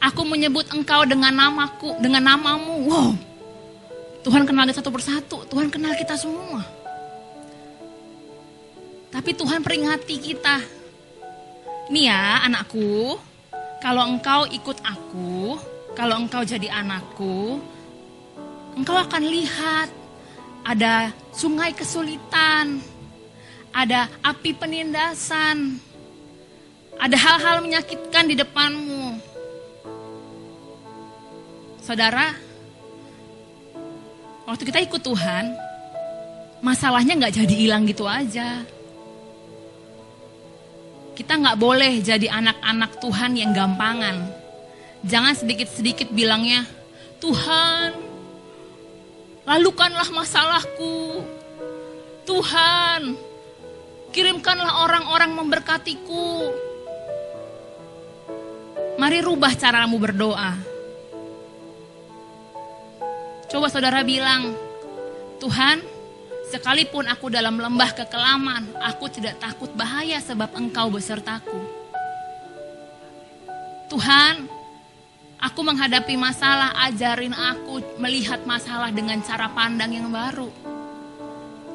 Aku menyebut engkau dengan namaku, dengan namamu. Wow. Tuhan kenal kita satu persatu. Tuhan kenal kita semua. Tapi Tuhan peringati kita. Nih ya anakku, kalau engkau ikut aku, kalau engkau jadi anakku, engkau akan lihat ada sungai kesulitan, ada api penindasan, ada hal-hal menyakitkan di depanmu. Saudara, waktu kita ikut Tuhan, masalahnya nggak jadi hilang gitu aja. Kita nggak boleh jadi anak-anak Tuhan yang gampangan. Jangan sedikit-sedikit bilangnya, Tuhan, lalukanlah masalahku. Tuhan, kirimkanlah orang-orang memberkatiku. Mari rubah caramu berdoa. Coba saudara bilang, Tuhan, sekalipun aku dalam lembah kekelaman, aku tidak takut bahaya sebab engkau besertaku. Tuhan, Aku menghadapi masalah, ajarin aku melihat masalah dengan cara pandang yang baru.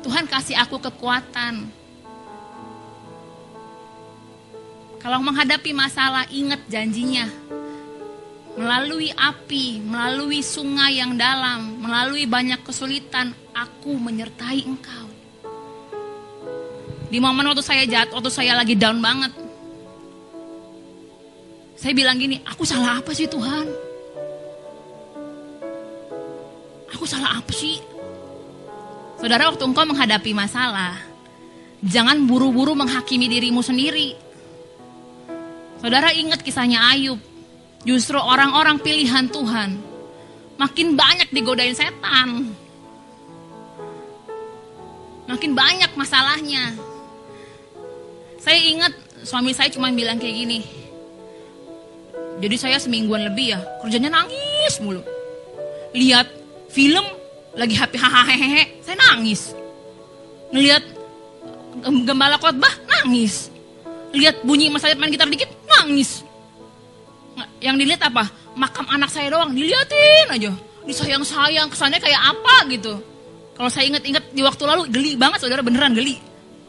Tuhan kasih aku kekuatan. Kalau menghadapi masalah, ingat janjinya. Melalui api, melalui sungai yang dalam, melalui banyak kesulitan, aku menyertai engkau. Di momen waktu saya jatuh, waktu saya lagi down banget, saya bilang gini, aku salah apa sih Tuhan? Aku salah apa sih? Saudara, waktu engkau menghadapi masalah, jangan buru-buru menghakimi dirimu sendiri. Saudara ingat kisahnya Ayub. Justru orang-orang pilihan Tuhan makin banyak digodain setan. Makin banyak masalahnya. Saya ingat suami saya cuma bilang kayak gini. Jadi saya semingguan lebih ya, kerjanya nangis mulu. Lihat film lagi happy hahaha, saya nangis. Ngelihat gembala khotbah nangis. Lihat bunyi mas main gitar dikit nangis. Yang dilihat apa? Makam anak saya doang, diliatin aja. Disayang-sayang, kesannya kayak apa gitu. Kalau saya ingat-ingat di waktu lalu geli banget saudara beneran geli.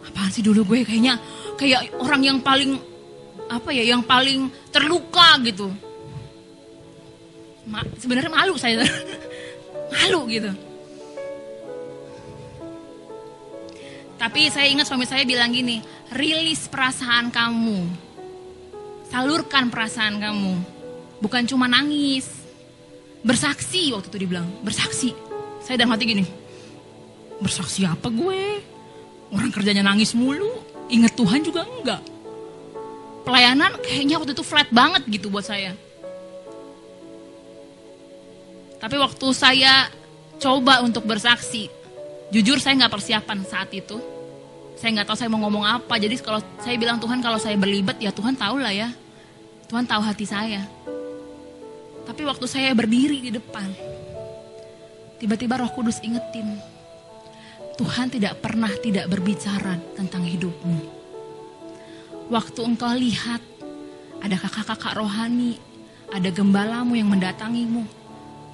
Apaan sih dulu gue kayaknya kayak orang yang paling apa ya yang paling terluka gitu. Ma, sebenarnya malu saya. malu gitu. Tapi saya ingat suami saya bilang gini, rilis perasaan kamu. Salurkan perasaan kamu. Bukan cuma nangis. Bersaksi waktu itu dibilang, bersaksi. Saya dalam hati gini, bersaksi apa gue? Orang kerjanya nangis mulu. Ingat Tuhan juga enggak. Pelayanan kayaknya waktu itu flat banget gitu buat saya. Tapi waktu saya coba untuk bersaksi, jujur saya nggak persiapan saat itu. Saya nggak tahu saya mau ngomong apa. Jadi kalau saya bilang Tuhan kalau saya berlibat ya Tuhan tahu lah ya. Tuhan tahu hati saya. Tapi waktu saya berdiri di depan, tiba-tiba Roh Kudus ingetin, Tuhan tidak pernah tidak berbicara tentang hidupmu. Waktu engkau lihat ada kakak-kakak rohani, ada gembalamu yang mendatangimu.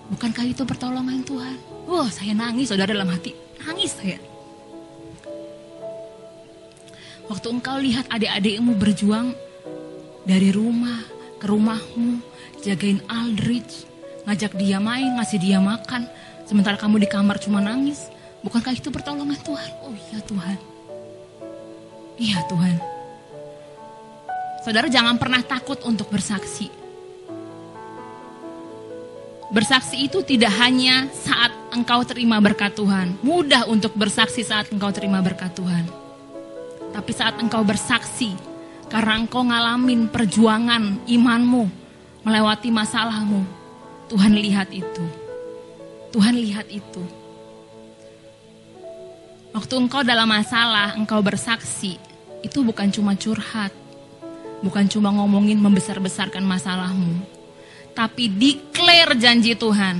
Bukankah itu pertolongan Tuhan? Wah, saya nangis saudara dalam hati. Nangis saya. Waktu engkau lihat adik-adikmu berjuang dari rumah ke rumahmu, jagain Aldrich, ngajak dia main, ngasih dia makan, sementara kamu di kamar cuma nangis. Bukankah itu pertolongan Tuhan? Oh iya Tuhan. Iya Tuhan. Saudara jangan pernah takut untuk bersaksi. Bersaksi itu tidak hanya saat engkau terima berkat Tuhan. Mudah untuk bersaksi saat engkau terima berkat Tuhan. Tapi saat engkau bersaksi karena engkau ngalamin perjuangan imanmu melewati masalahmu, Tuhan lihat itu. Tuhan lihat itu. Waktu engkau dalam masalah, engkau bersaksi, itu bukan cuma curhat. Bukan cuma ngomongin membesar-besarkan masalahmu. Tapi declare janji Tuhan.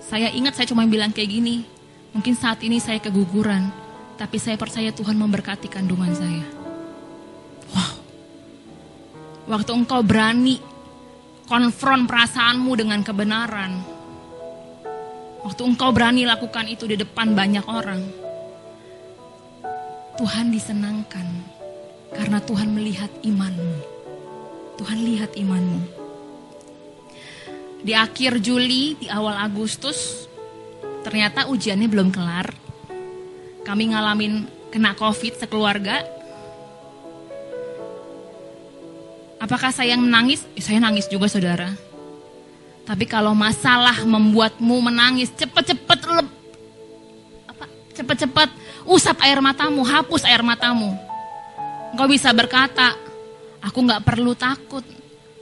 Saya ingat saya cuma bilang kayak gini. Mungkin saat ini saya keguguran. Tapi saya percaya Tuhan memberkati kandungan saya. Waktu engkau berani konfront perasaanmu dengan kebenaran Waktu engkau berani lakukan itu di depan banyak orang, Tuhan disenangkan karena Tuhan melihat imanmu. Tuhan lihat imanmu. Di akhir Juli, di awal Agustus, ternyata ujiannya belum kelar. Kami ngalamin kena COVID sekeluarga. Apakah saya yang menangis? Saya nangis juga saudara tapi kalau masalah membuatmu menangis, cepet-cepet apa? Cepet-cepet usap air matamu, hapus air matamu. Engkau bisa berkata, aku nggak perlu takut.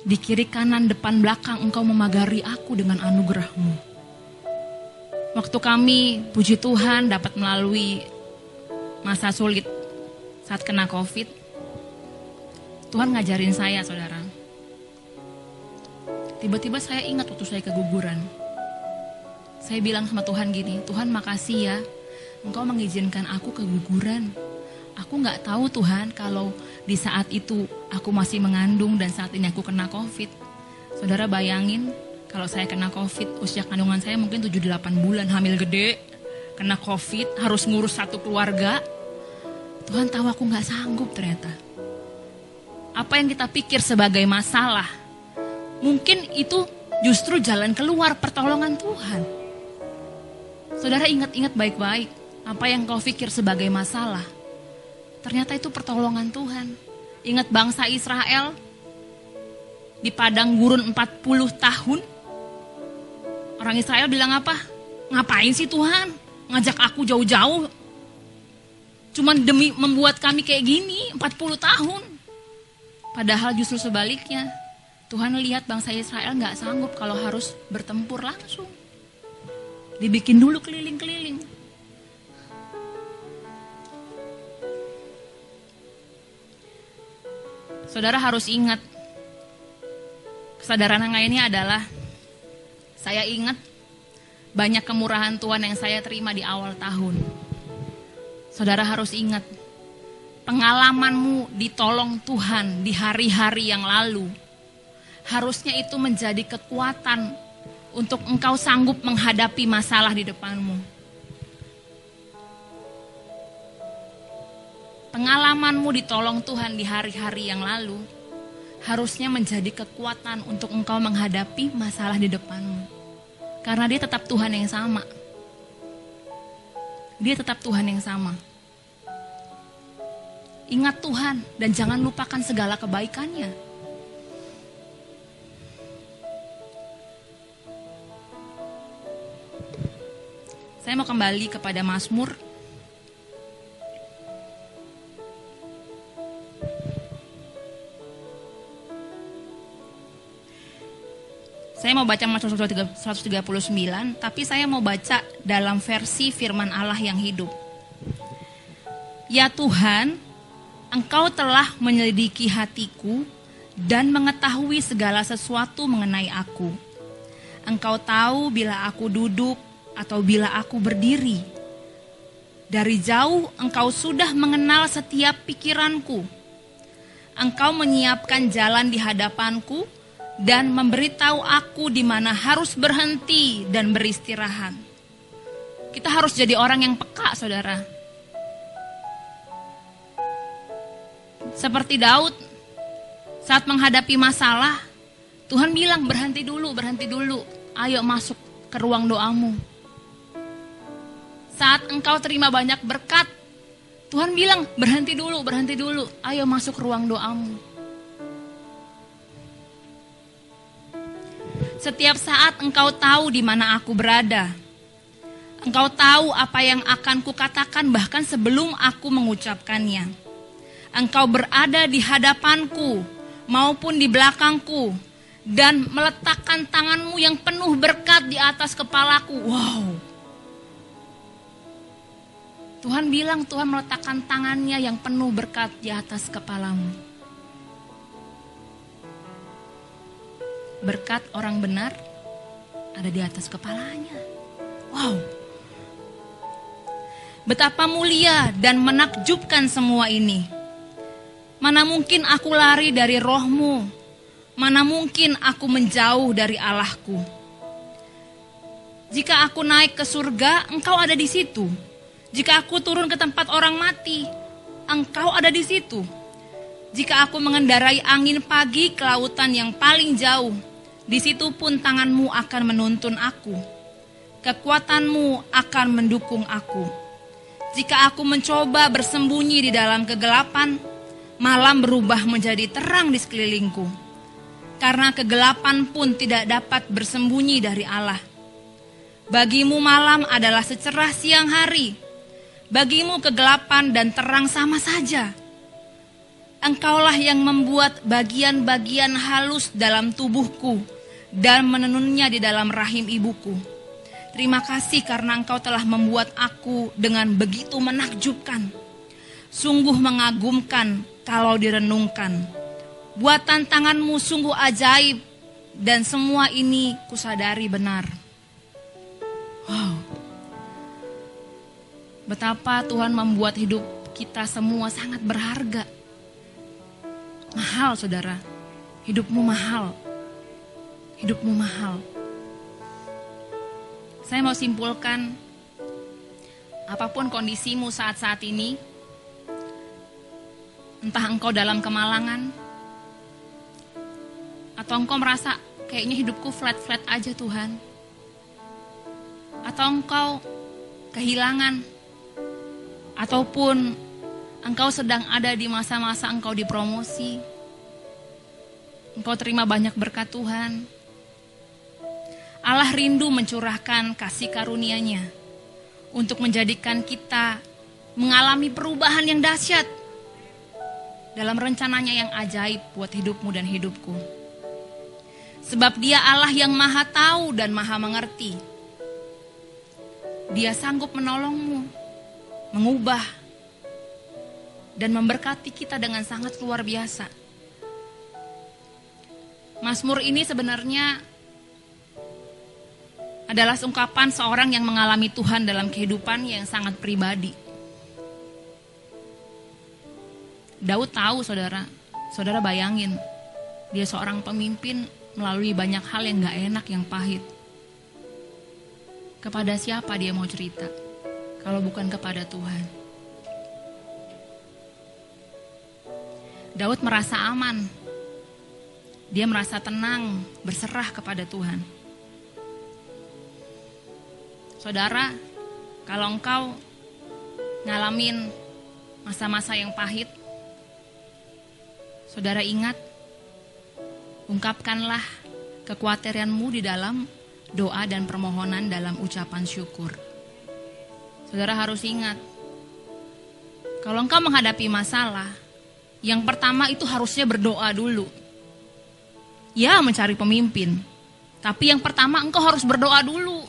Di kiri kanan depan belakang engkau memagari aku dengan anugerahmu. Waktu kami, puji Tuhan, dapat melalui masa sulit saat kena COVID, Tuhan ngajarin saya, saudara. Tiba-tiba saya ingat waktu saya keguguran. Saya bilang sama Tuhan gini, Tuhan makasih ya, Engkau mengizinkan aku keguguran. Aku nggak tahu Tuhan kalau di saat itu aku masih mengandung dan saat ini aku kena COVID. Saudara bayangin kalau saya kena COVID, usia kandungan saya mungkin 7-8 bulan, hamil gede, kena COVID, harus ngurus satu keluarga. Tuhan tahu aku nggak sanggup ternyata. Apa yang kita pikir sebagai masalah, Mungkin itu justru jalan keluar pertolongan Tuhan. Saudara ingat-ingat baik-baik apa yang kau pikir sebagai masalah. Ternyata itu pertolongan Tuhan. Ingat bangsa Israel di padang gurun 40 tahun. Orang Israel bilang apa? Ngapain sih Tuhan? Ngajak aku jauh-jauh. Cuman demi membuat kami kayak gini 40 tahun. Padahal justru sebaliknya, Tuhan lihat bangsa Israel nggak sanggup kalau harus bertempur langsung. Dibikin dulu keliling-keliling. Saudara harus ingat, kesadaran yang ini adalah saya ingat banyak kemurahan Tuhan yang saya terima di awal tahun. Saudara harus ingat, pengalamanmu ditolong Tuhan di hari-hari yang lalu, harusnya itu menjadi kekuatan untuk engkau sanggup menghadapi masalah di depanmu. Pengalamanmu ditolong Tuhan di hari-hari yang lalu, harusnya menjadi kekuatan untuk engkau menghadapi masalah di depanmu. Karena dia tetap Tuhan yang sama. Dia tetap Tuhan yang sama. Ingat Tuhan dan jangan lupakan segala kebaikannya. Saya mau kembali kepada Mazmur Saya mau baca Mazmur 139, tapi saya mau baca dalam versi firman Allah yang hidup. Ya Tuhan, Engkau telah menyelidiki hatiku dan mengetahui segala sesuatu mengenai aku. Engkau tahu bila aku duduk atau bila aku berdiri. Dari jauh engkau sudah mengenal setiap pikiranku. Engkau menyiapkan jalan di hadapanku dan memberitahu aku di mana harus berhenti dan beristirahat. Kita harus jadi orang yang peka, saudara. Seperti Daud, saat menghadapi masalah, Tuhan bilang berhenti dulu, berhenti dulu. Ayo masuk ke ruang doamu. Saat engkau terima banyak berkat, Tuhan bilang berhenti dulu, berhenti dulu. Ayo masuk ruang doamu. Setiap saat engkau tahu di mana aku berada. Engkau tahu apa yang akan kukatakan bahkan sebelum aku mengucapkannya. Engkau berada di hadapanku maupun di belakangku dan meletakkan tanganmu yang penuh berkat di atas kepalaku. Wow. Tuhan bilang Tuhan meletakkan tangannya yang penuh berkat di atas kepalamu. berkat orang benar ada di atas kepalanya. Wow. Betapa mulia dan menakjubkan semua ini. Mana mungkin aku lari dari rohmu. Mana mungkin aku menjauh dari Allahku. Jika aku naik ke surga, engkau ada di situ. Jika aku turun ke tempat orang mati, engkau ada di situ. Jika aku mengendarai angin pagi ke lautan yang paling jauh, di situ pun tanganmu akan menuntun aku. Kekuatanmu akan mendukung aku. Jika aku mencoba bersembunyi di dalam kegelapan, malam berubah menjadi terang di sekelilingku. Karena kegelapan pun tidak dapat bersembunyi dari Allah. Bagimu malam adalah secerah siang hari. Bagimu kegelapan dan terang sama saja Engkaulah yang membuat bagian-bagian halus dalam tubuhku dan menenunnya di dalam rahim ibuku. Terima kasih karena engkau telah membuat aku dengan begitu menakjubkan. Sungguh mengagumkan kalau direnungkan. Buatan tanganmu sungguh ajaib dan semua ini kusadari benar. Wow. Betapa Tuhan membuat hidup kita semua sangat berharga Mahal saudara, hidupmu mahal. Hidupmu mahal. Saya mau simpulkan, apa pun kondisimu saat-saat ini, entah engkau dalam kemalangan, atau engkau merasa kayaknya hidupku flat-flat aja Tuhan, atau engkau kehilangan, ataupun Engkau sedang ada di masa-masa engkau dipromosi. Engkau terima banyak berkat Tuhan. Allah rindu mencurahkan kasih karunia-Nya untuk menjadikan kita mengalami perubahan yang dahsyat dalam rencananya yang ajaib buat hidupmu dan hidupku. Sebab dia Allah yang maha tahu dan maha mengerti. Dia sanggup menolongmu, mengubah dan memberkati kita dengan sangat luar biasa. Mazmur ini sebenarnya adalah ungkapan seorang yang mengalami Tuhan dalam kehidupan yang sangat pribadi. Daud tahu saudara, saudara bayangin, dia seorang pemimpin melalui banyak hal yang gak enak, yang pahit. Kepada siapa dia mau cerita? Kalau bukan kepada Tuhan. Daud merasa aman. Dia merasa tenang, berserah kepada Tuhan. Saudara, kalau engkau ngalamin masa-masa yang pahit, saudara ingat, ungkapkanlah kekhawatiranmu di dalam doa dan permohonan dalam ucapan syukur. Saudara harus ingat, kalau engkau menghadapi masalah, yang pertama itu harusnya berdoa dulu. Ya, mencari pemimpin. Tapi yang pertama engkau harus berdoa dulu.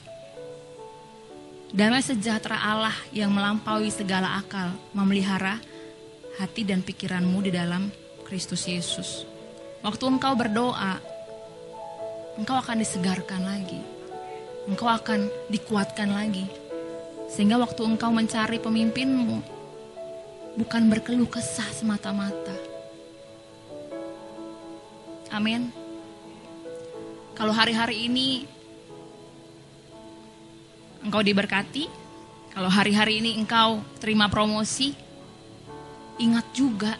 Damai sejahtera Allah yang melampaui segala akal memelihara hati dan pikiranmu di dalam Kristus Yesus. Waktu engkau berdoa, engkau akan disegarkan lagi. Engkau akan dikuatkan lagi. Sehingga waktu engkau mencari pemimpinmu, bukan berkeluh kesah semata-mata. Amin. Kalau hari-hari ini engkau diberkati, kalau hari-hari ini engkau terima promosi, ingat juga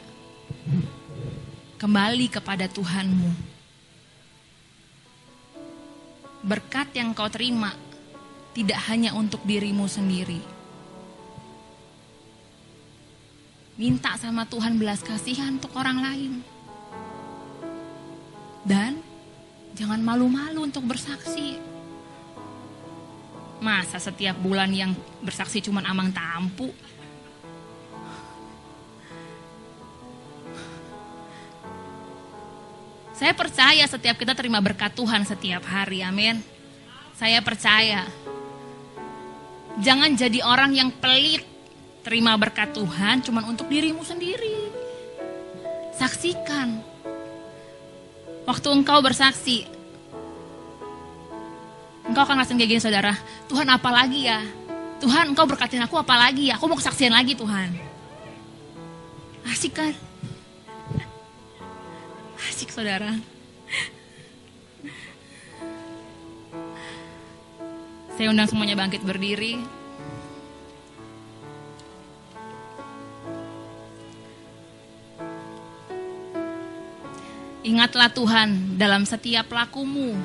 kembali kepada Tuhanmu. Berkat yang kau terima tidak hanya untuk dirimu sendiri. Minta sama Tuhan belas kasihan untuk orang lain. Dan jangan malu-malu untuk bersaksi. Masa setiap bulan yang bersaksi cuma amang tampu? Saya percaya setiap kita terima berkat Tuhan setiap hari, amin. Saya percaya. Jangan jadi orang yang pelit terima berkat Tuhan cuma untuk dirimu sendiri. Saksikan. Waktu engkau bersaksi, Engkau akan langsung kayak gini saudara. Tuhan apa lagi ya? Tuhan engkau berkatin aku apa lagi ya? Aku mau kesaksian lagi Tuhan. Asik kan? Asik saudara. Saya undang semuanya bangkit berdiri. Ingatlah Tuhan dalam setiap lakumu,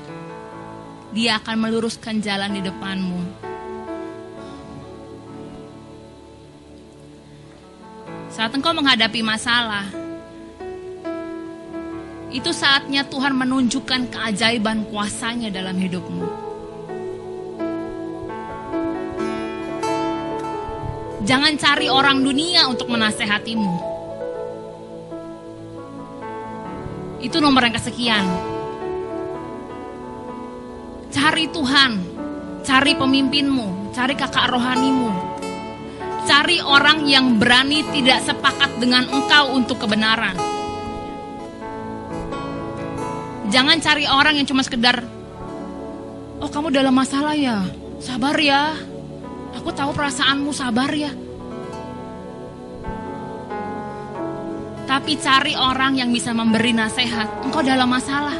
dia akan meluruskan jalan di depanmu. Saat engkau menghadapi masalah, itu saatnya Tuhan menunjukkan keajaiban kuasanya dalam hidupmu. Jangan cari orang dunia untuk menasehatimu. Itu nomor yang kesekian. Cari Tuhan, cari pemimpinmu, cari kakak rohanimu. Cari orang yang berani tidak sepakat dengan engkau untuk kebenaran. Jangan cari orang yang cuma sekedar, oh kamu dalam masalah ya, sabar ya. Aku tahu perasaanmu, sabar ya. Tapi cari orang yang bisa memberi nasihat. Engkau dalam masalah,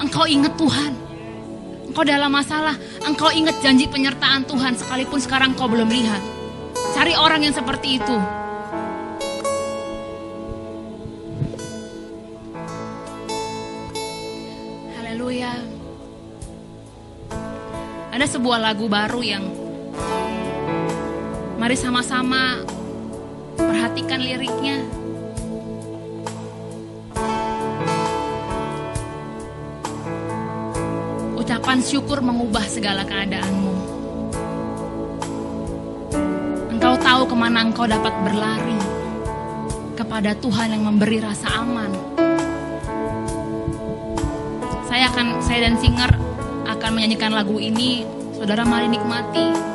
engkau ingat Tuhan engkau dalam masalah, engkau ingat janji penyertaan Tuhan sekalipun sekarang engkau belum lihat. Cari orang yang seperti itu. Ada sebuah lagu baru yang mari sama-sama perhatikan liriknya. Ucapan syukur mengubah segala keadaanmu. Engkau tahu ke mana engkau dapat berlari kepada Tuhan yang memberi rasa aman. Saya akan, saya dan singer akan menyanyikan lagu ini. Saudara mari nikmati.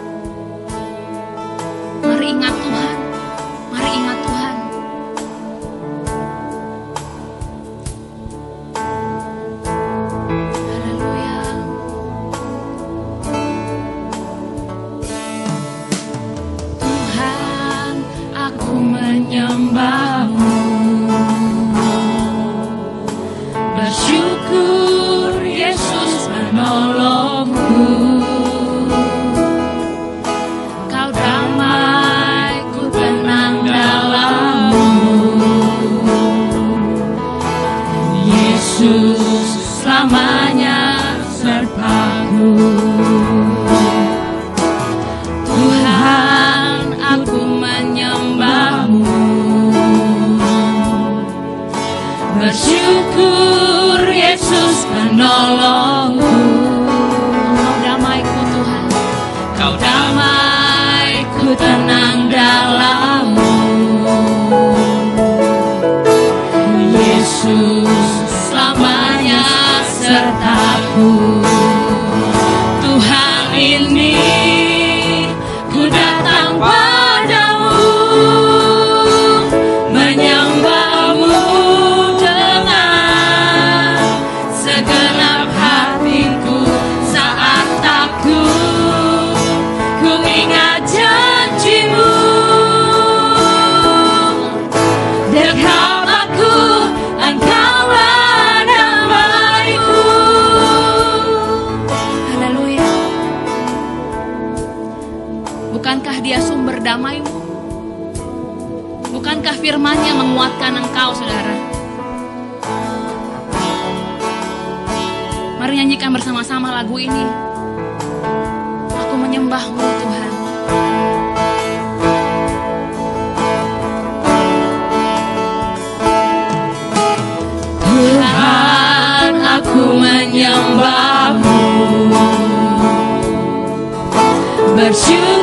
Bersyukur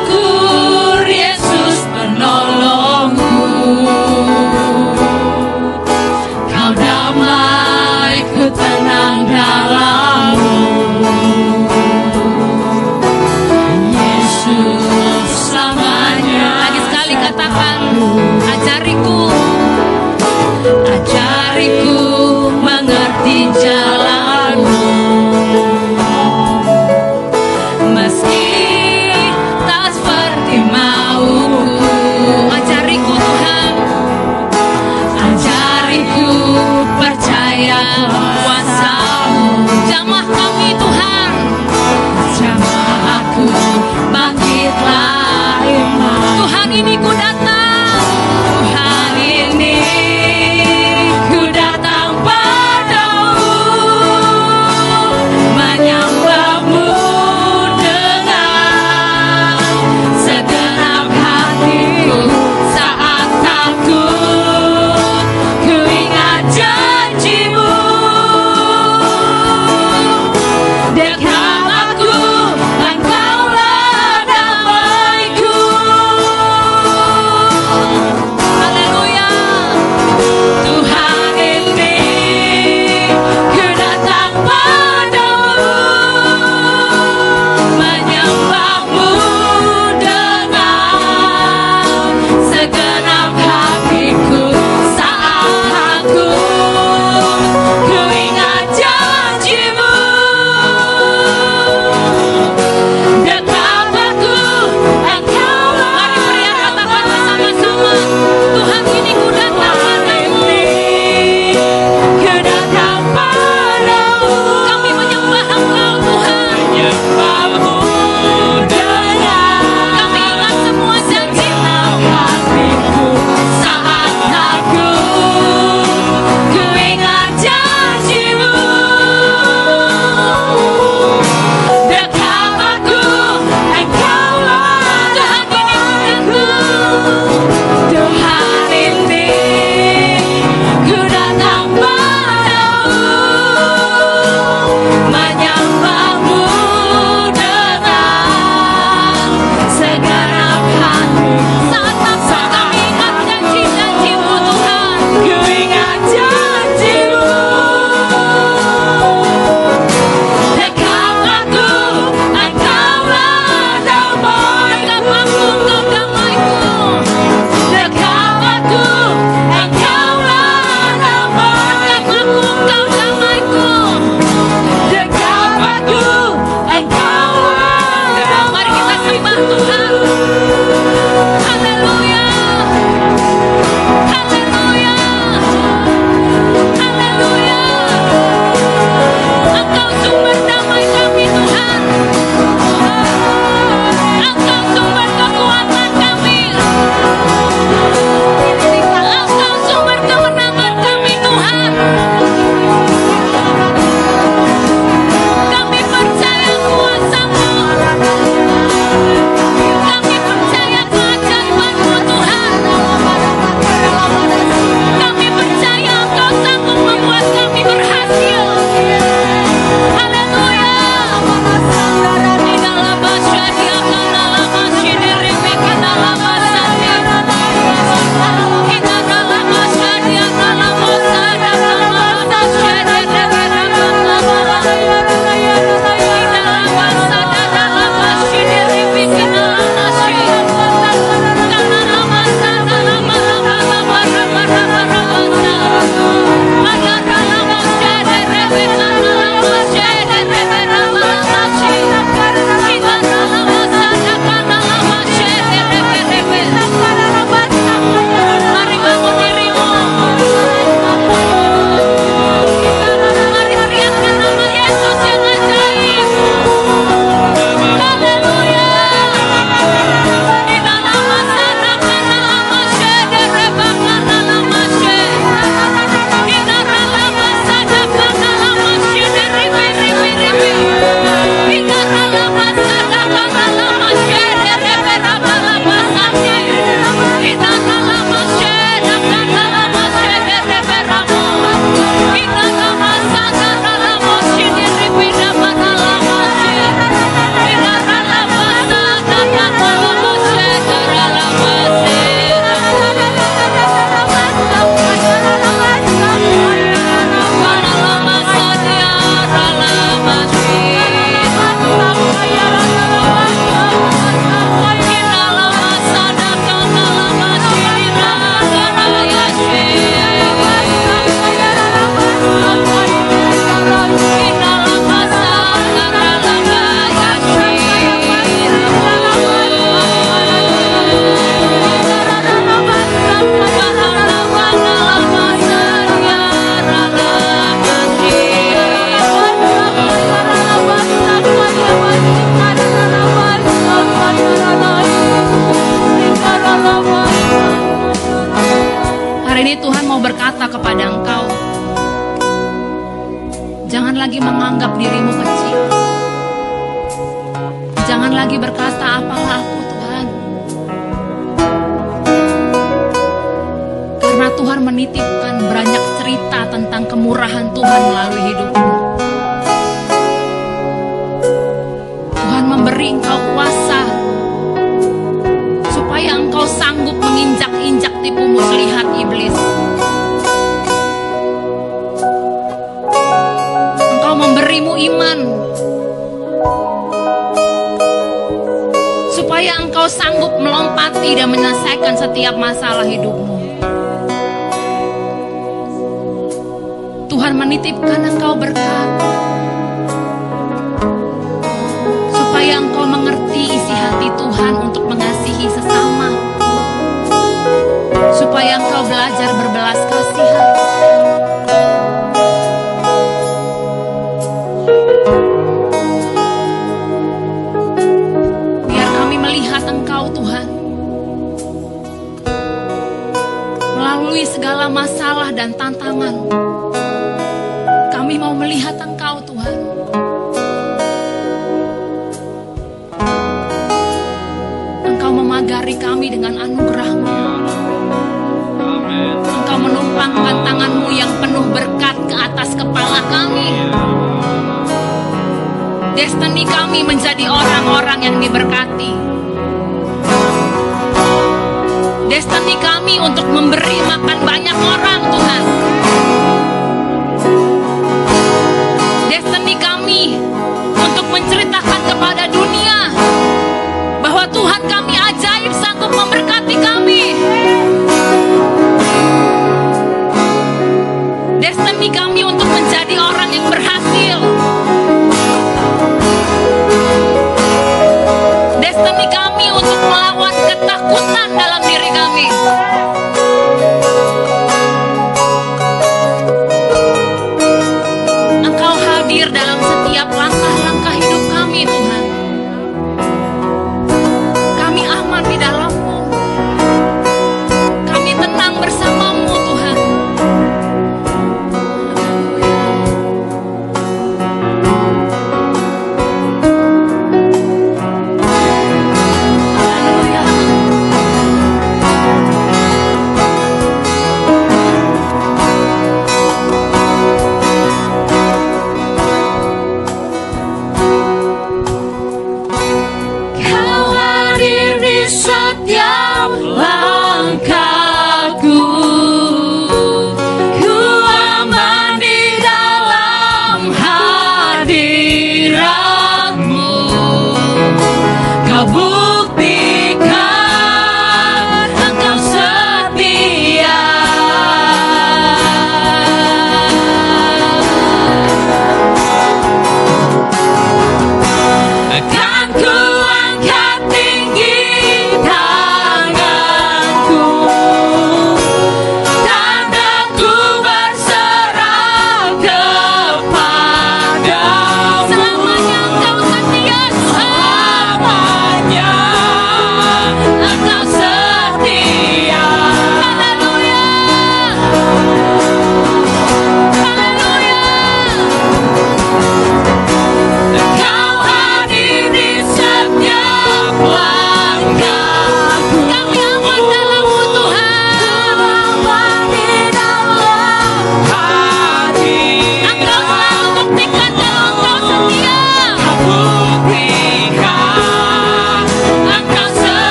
tangan. Kami mau melihat Engkau Tuhan. Engkau memagari kami dengan anugerahmu. Engkau menumpangkan tanganmu yang penuh berkat ke atas kepala kami. Destiny kami menjadi orang-orang yang diberkati destiny kami untuk memberi makan banyak orang Tuhan Una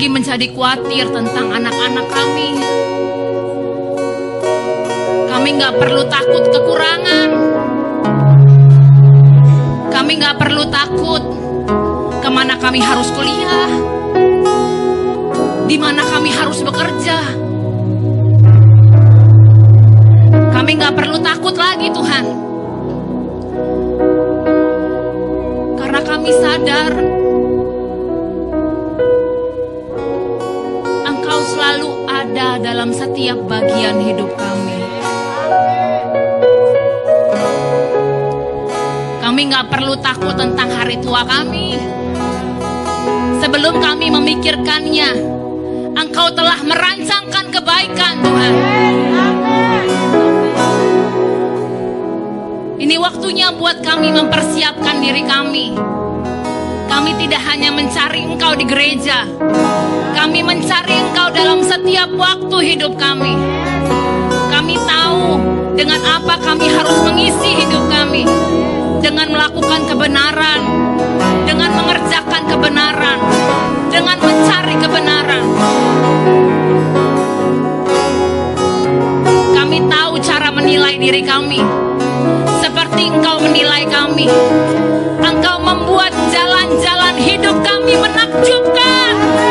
lagi menjadi khawatir tentang anak-anak kami. Kami nggak perlu takut kekurangan. Kami nggak perlu takut ke mana kami harus kuliah, di mana kami harus bekerja. Kami nggak perlu takut lagi Tuhan, karena kami sadar dalam setiap bagian hidup kami. Kami nggak perlu takut tentang hari tua kami. Sebelum kami memikirkannya, Engkau telah merancangkan kebaikan Tuhan. Ini waktunya buat kami mempersiapkan diri kami. Kami tidak hanya mencari Engkau di gereja, kami mencari Engkau dalam setiap waktu hidup kami. Kami tahu dengan apa kami harus mengisi hidup kami. Dengan melakukan kebenaran, dengan mengerjakan kebenaran, dengan mencari kebenaran. Kami tahu cara menilai diri kami. Seperti Engkau menilai kami. Engkau membuat jalan-jalan hidup kami menakjubkan.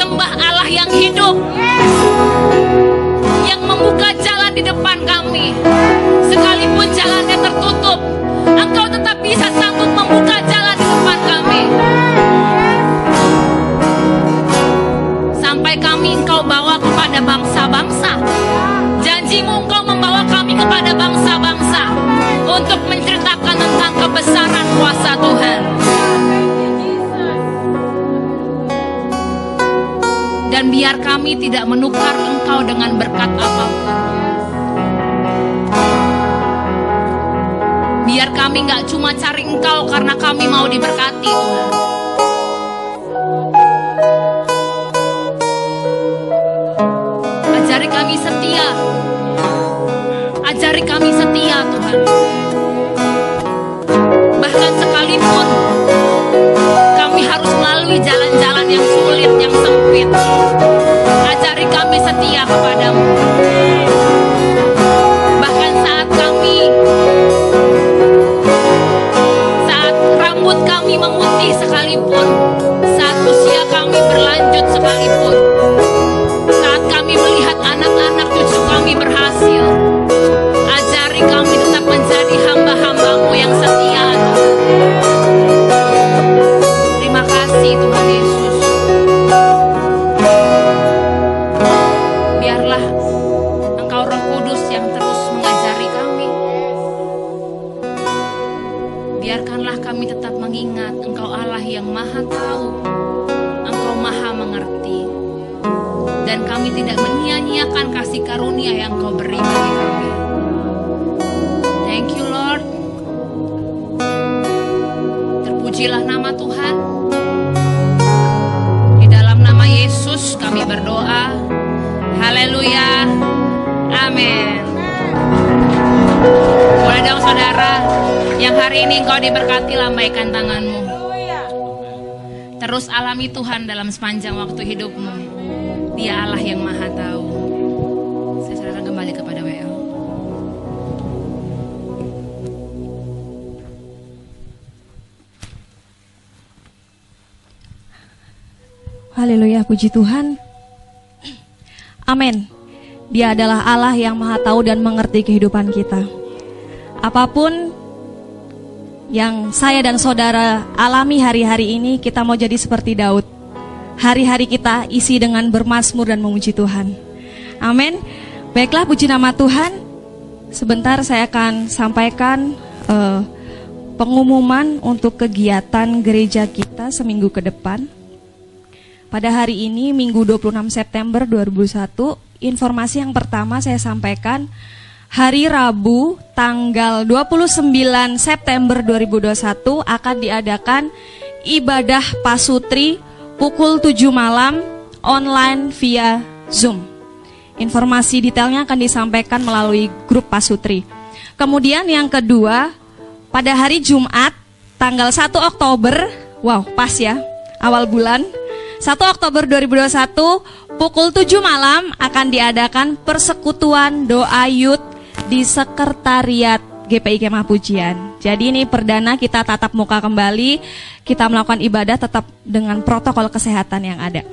Sembah Allah yang hidup. Yang membuka jalan di depan kami. Sekalipun jalannya tertutup, Engkau tetap bisa sanggup membuka jalan di depan kami. Sampai kami Engkau bawa kepada bangsa-bangsa. Janjimu Engkau membawa kami kepada bangsa-bangsa untuk menceritakan tentang kebesaran kuasa Tuhan. Biar kami tidak menukar Engkau dengan berkat apa pun. Biar kami nggak cuma cari Engkau karena kami mau diberkati Tuhan. Ajari kami setia. Ajari kami setia Tuhan. Lambaikan tanganmu. Terus alami Tuhan dalam sepanjang waktu hidupmu. Dia Allah yang maha tahu. Saya serahkan kembali kepada WL. Haleluya, puji Tuhan. Amin. Dia adalah Allah yang maha tahu dan mengerti kehidupan kita. Apa pun yang saya dan saudara alami hari-hari ini, kita mau jadi seperti Daud. Hari-hari kita isi dengan bermasmur dan memuji Tuhan. Amin. Baiklah, puji nama Tuhan. Sebentar saya akan sampaikan uh, pengumuman untuk kegiatan gereja kita seminggu ke depan. Pada hari ini, Minggu 26 September 2021, informasi yang pertama saya sampaikan hari Rabu tanggal 29 September 2021 akan diadakan ibadah pasutri pukul 7 malam online via Zoom. Informasi detailnya akan disampaikan melalui grup pasutri. Kemudian yang kedua, pada hari Jumat tanggal 1 Oktober, wow pas ya, awal bulan, 1 Oktober 2021 pukul 7 malam akan diadakan persekutuan doa youth di sekretariat GPI Kemah Pujian. Jadi ini perdana kita tatap muka kembali, kita melakukan ibadah tetap dengan protokol kesehatan yang ada.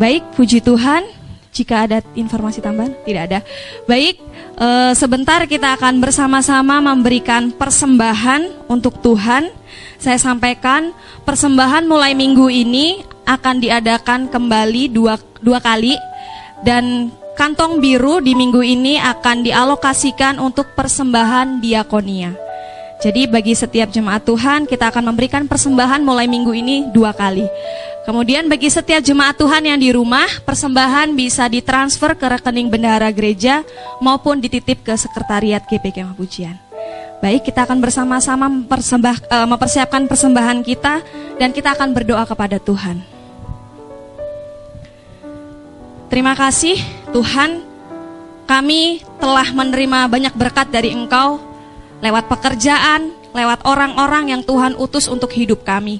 Baik, puji Tuhan. Jika ada informasi tambahan, tidak ada. Baik, e, sebentar kita akan bersama-sama memberikan persembahan untuk Tuhan. Saya sampaikan persembahan mulai minggu ini akan diadakan kembali dua, dua kali dan kantong biru di minggu ini akan dialokasikan untuk persembahan diakonia. Jadi bagi setiap jemaat Tuhan kita akan memberikan persembahan mulai minggu ini dua kali. Kemudian bagi setiap jemaat Tuhan yang di rumah, persembahan bisa ditransfer ke rekening bendahara gereja maupun dititip ke sekretariat GPK Pujian. Baik, kita akan bersama-sama uh, mempersiapkan persembahan kita dan kita akan berdoa kepada Tuhan. Terima kasih Tuhan, kami telah menerima banyak berkat dari Engkau lewat pekerjaan, lewat orang-orang yang Tuhan utus untuk hidup kami.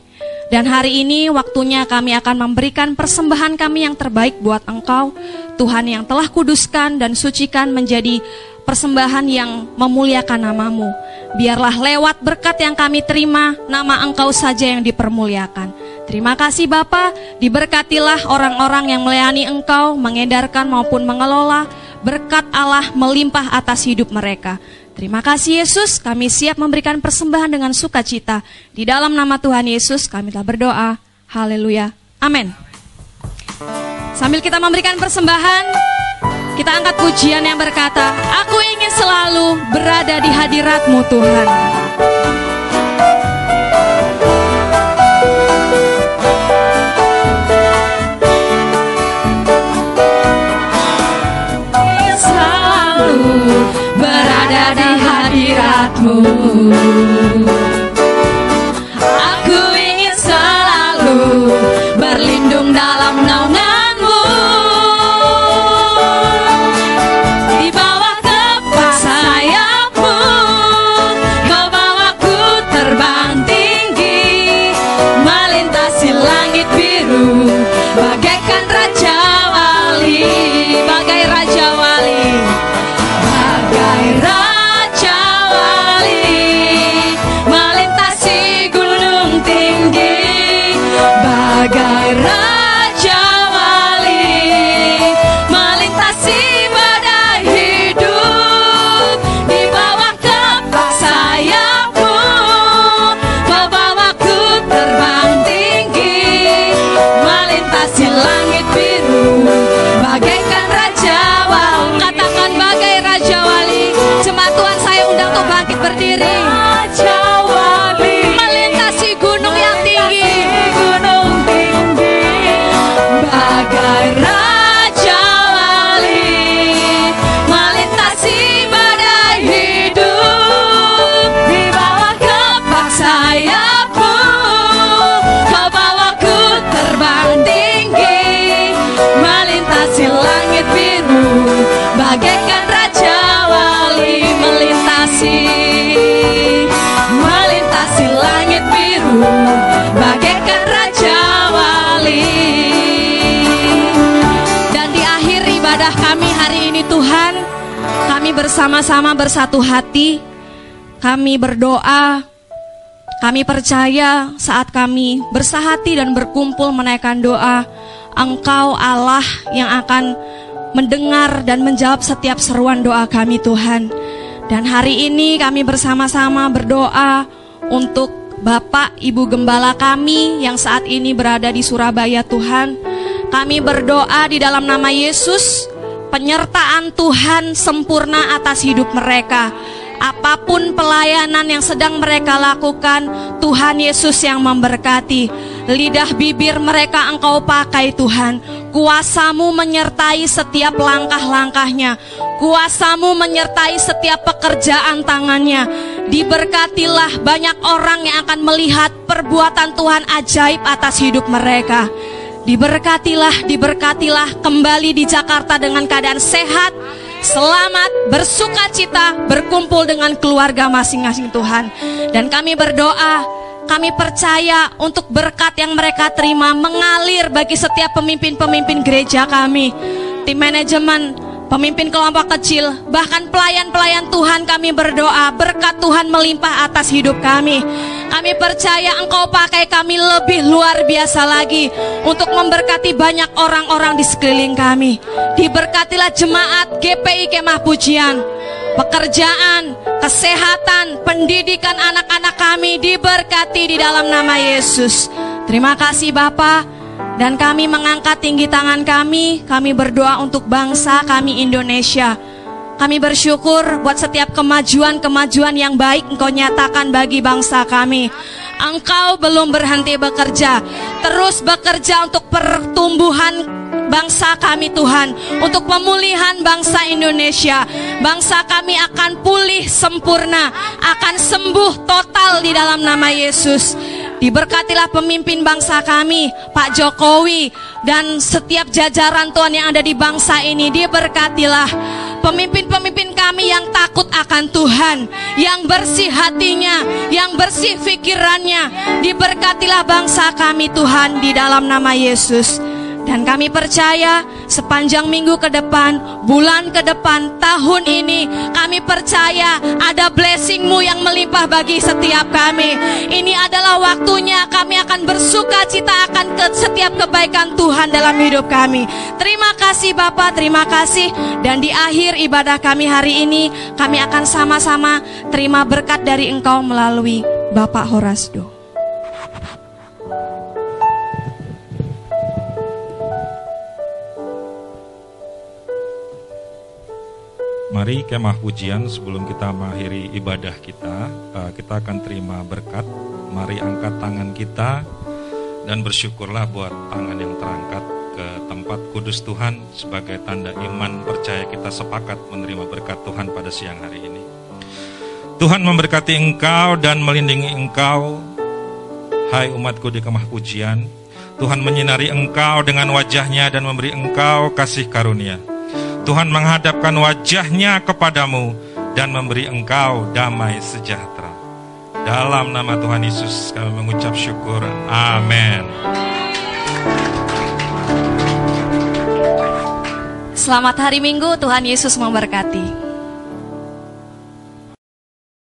Dan hari ini waktunya kami akan memberikan persembahan kami yang terbaik buat Engkau, Tuhan yang telah kuduskan dan sucikan menjadi persembahan yang memuliakan namamu. Biarlah lewat berkat yang kami terima, nama Engkau saja yang dipermuliakan. Terima kasih Bapa, diberkatilah orang-orang yang melayani Engkau, mengedarkan maupun mengelola, berkat Allah melimpah atas hidup mereka. Terima kasih Yesus, kami siap memberikan persembahan dengan sukacita. Di dalam nama Tuhan Yesus kami telah berdoa. Haleluya. Amin. Sambil kita memberikan persembahan, kita angkat pujian yang berkata, Aku ingin selalu berada di hadiratmu Tuhan. Hadiratmu bersama-sama bersatu hati, kami berdoa, kami percaya saat kami bersahati dan berkumpul menaikkan doa, Engkau Allah yang akan mendengar dan menjawab setiap seruan doa kami Tuhan. Dan hari ini kami bersama-sama berdoa untuk Bapak Ibu Gembala kami yang saat ini berada di Surabaya Tuhan. Kami berdoa di dalam nama Yesus, penyertaan Tuhan sempurna atas hidup mereka. Apa pun pelayanan yang sedang mereka lakukan, Tuhan Yesus yang memberkati. Lidah bibir mereka engkau pakai Tuhan. Kuasamu menyertai setiap langkah-langkahnya. Kuasamu menyertai setiap pekerjaan tangannya. Diberkatilah banyak orang yang akan melihat perbuatan Tuhan ajaib atas hidup mereka. Diberkatilah, diberkatilah kembali di Jakarta dengan keadaan sehat, selamat, bersuka cita, berkumpul dengan keluarga masing-masing Tuhan. Dan kami berdoa, kami percaya untuk berkat yang mereka terima mengalir bagi setiap pemimpin-pemimpin gereja kami. Tim manajemen, pemimpin kelompok kecil, bahkan pelayan-pelayan Tuhan kami berdoa, berkat Tuhan melimpah atas hidup kami. Kami percaya Engkau pakai kami lebih luar biasa lagi untuk memberkati banyak orang-orang di sekeliling kami. Diberkatilah jemaat GPI Kemah Pujian. Pekerjaan, kesehatan, pendidikan anak-anak kami diberkati di dalam nama Yesus. Terima kasih Bapak. Dan kami mengangkat tinggi tangan kami, kami berdoa untuk bangsa kami Indonesia. Kami bersyukur buat setiap kemajuan-kemajuan yang baik Engkau nyatakan bagi bangsa kami. Engkau belum berhenti bekerja, terus bekerja untuk pertumbuhan bangsa kami Tuhan, untuk pemulihan bangsa Indonesia. Bangsa kami akan pulih sempurna, akan sembuh total di dalam nama Yesus. Diberkatilah pemimpin bangsa kami, Pak Jokowi, dan setiap jajaran Tuhan yang ada di bangsa ini. Diberkatilah pemimpin-pemimpin kami yang takut akan Tuhan, yang bersih hatinya, yang bersih pikirannya. Diberkatilah bangsa kami Tuhan di dalam nama Yesus. Dan kami percaya sepanjang minggu ke depan, bulan ke depan, tahun ini kami percaya ada blessingmu yang melimpah bagi setiap kami. Ini adalah waktunya kami akan bersuka cita akan ke setiap kebaikan Tuhan dalam hidup kami. Terima kasih Bapak, terima kasih. Dan di akhir ibadah kami hari ini, kami akan sama-sama terima berkat dari Engkau melalui Bapak Horasdo. Mari kemah pujian sebelum kita mengakhiri ibadah kita, uh, kita akan terima berkat. Mari angkat tangan kita dan bersyukurlah buat tangan yang terangkat ke tempat kudus Tuhan sebagai tanda iman percaya kita sepakat menerima berkat Tuhan pada siang hari ini. Tuhan memberkati engkau dan melindungi engkau, hai umatku di kemah pujian. Tuhan menyinari engkau dengan wajahnya dan memberi engkau kasih karunia. Tuhan menghadapkan wajahnya kepadamu dan memberi engkau damai sejahtera. Dalam nama Tuhan Yesus kami mengucap syukur. Amin. Selamat hari Minggu, Tuhan Yesus memberkati.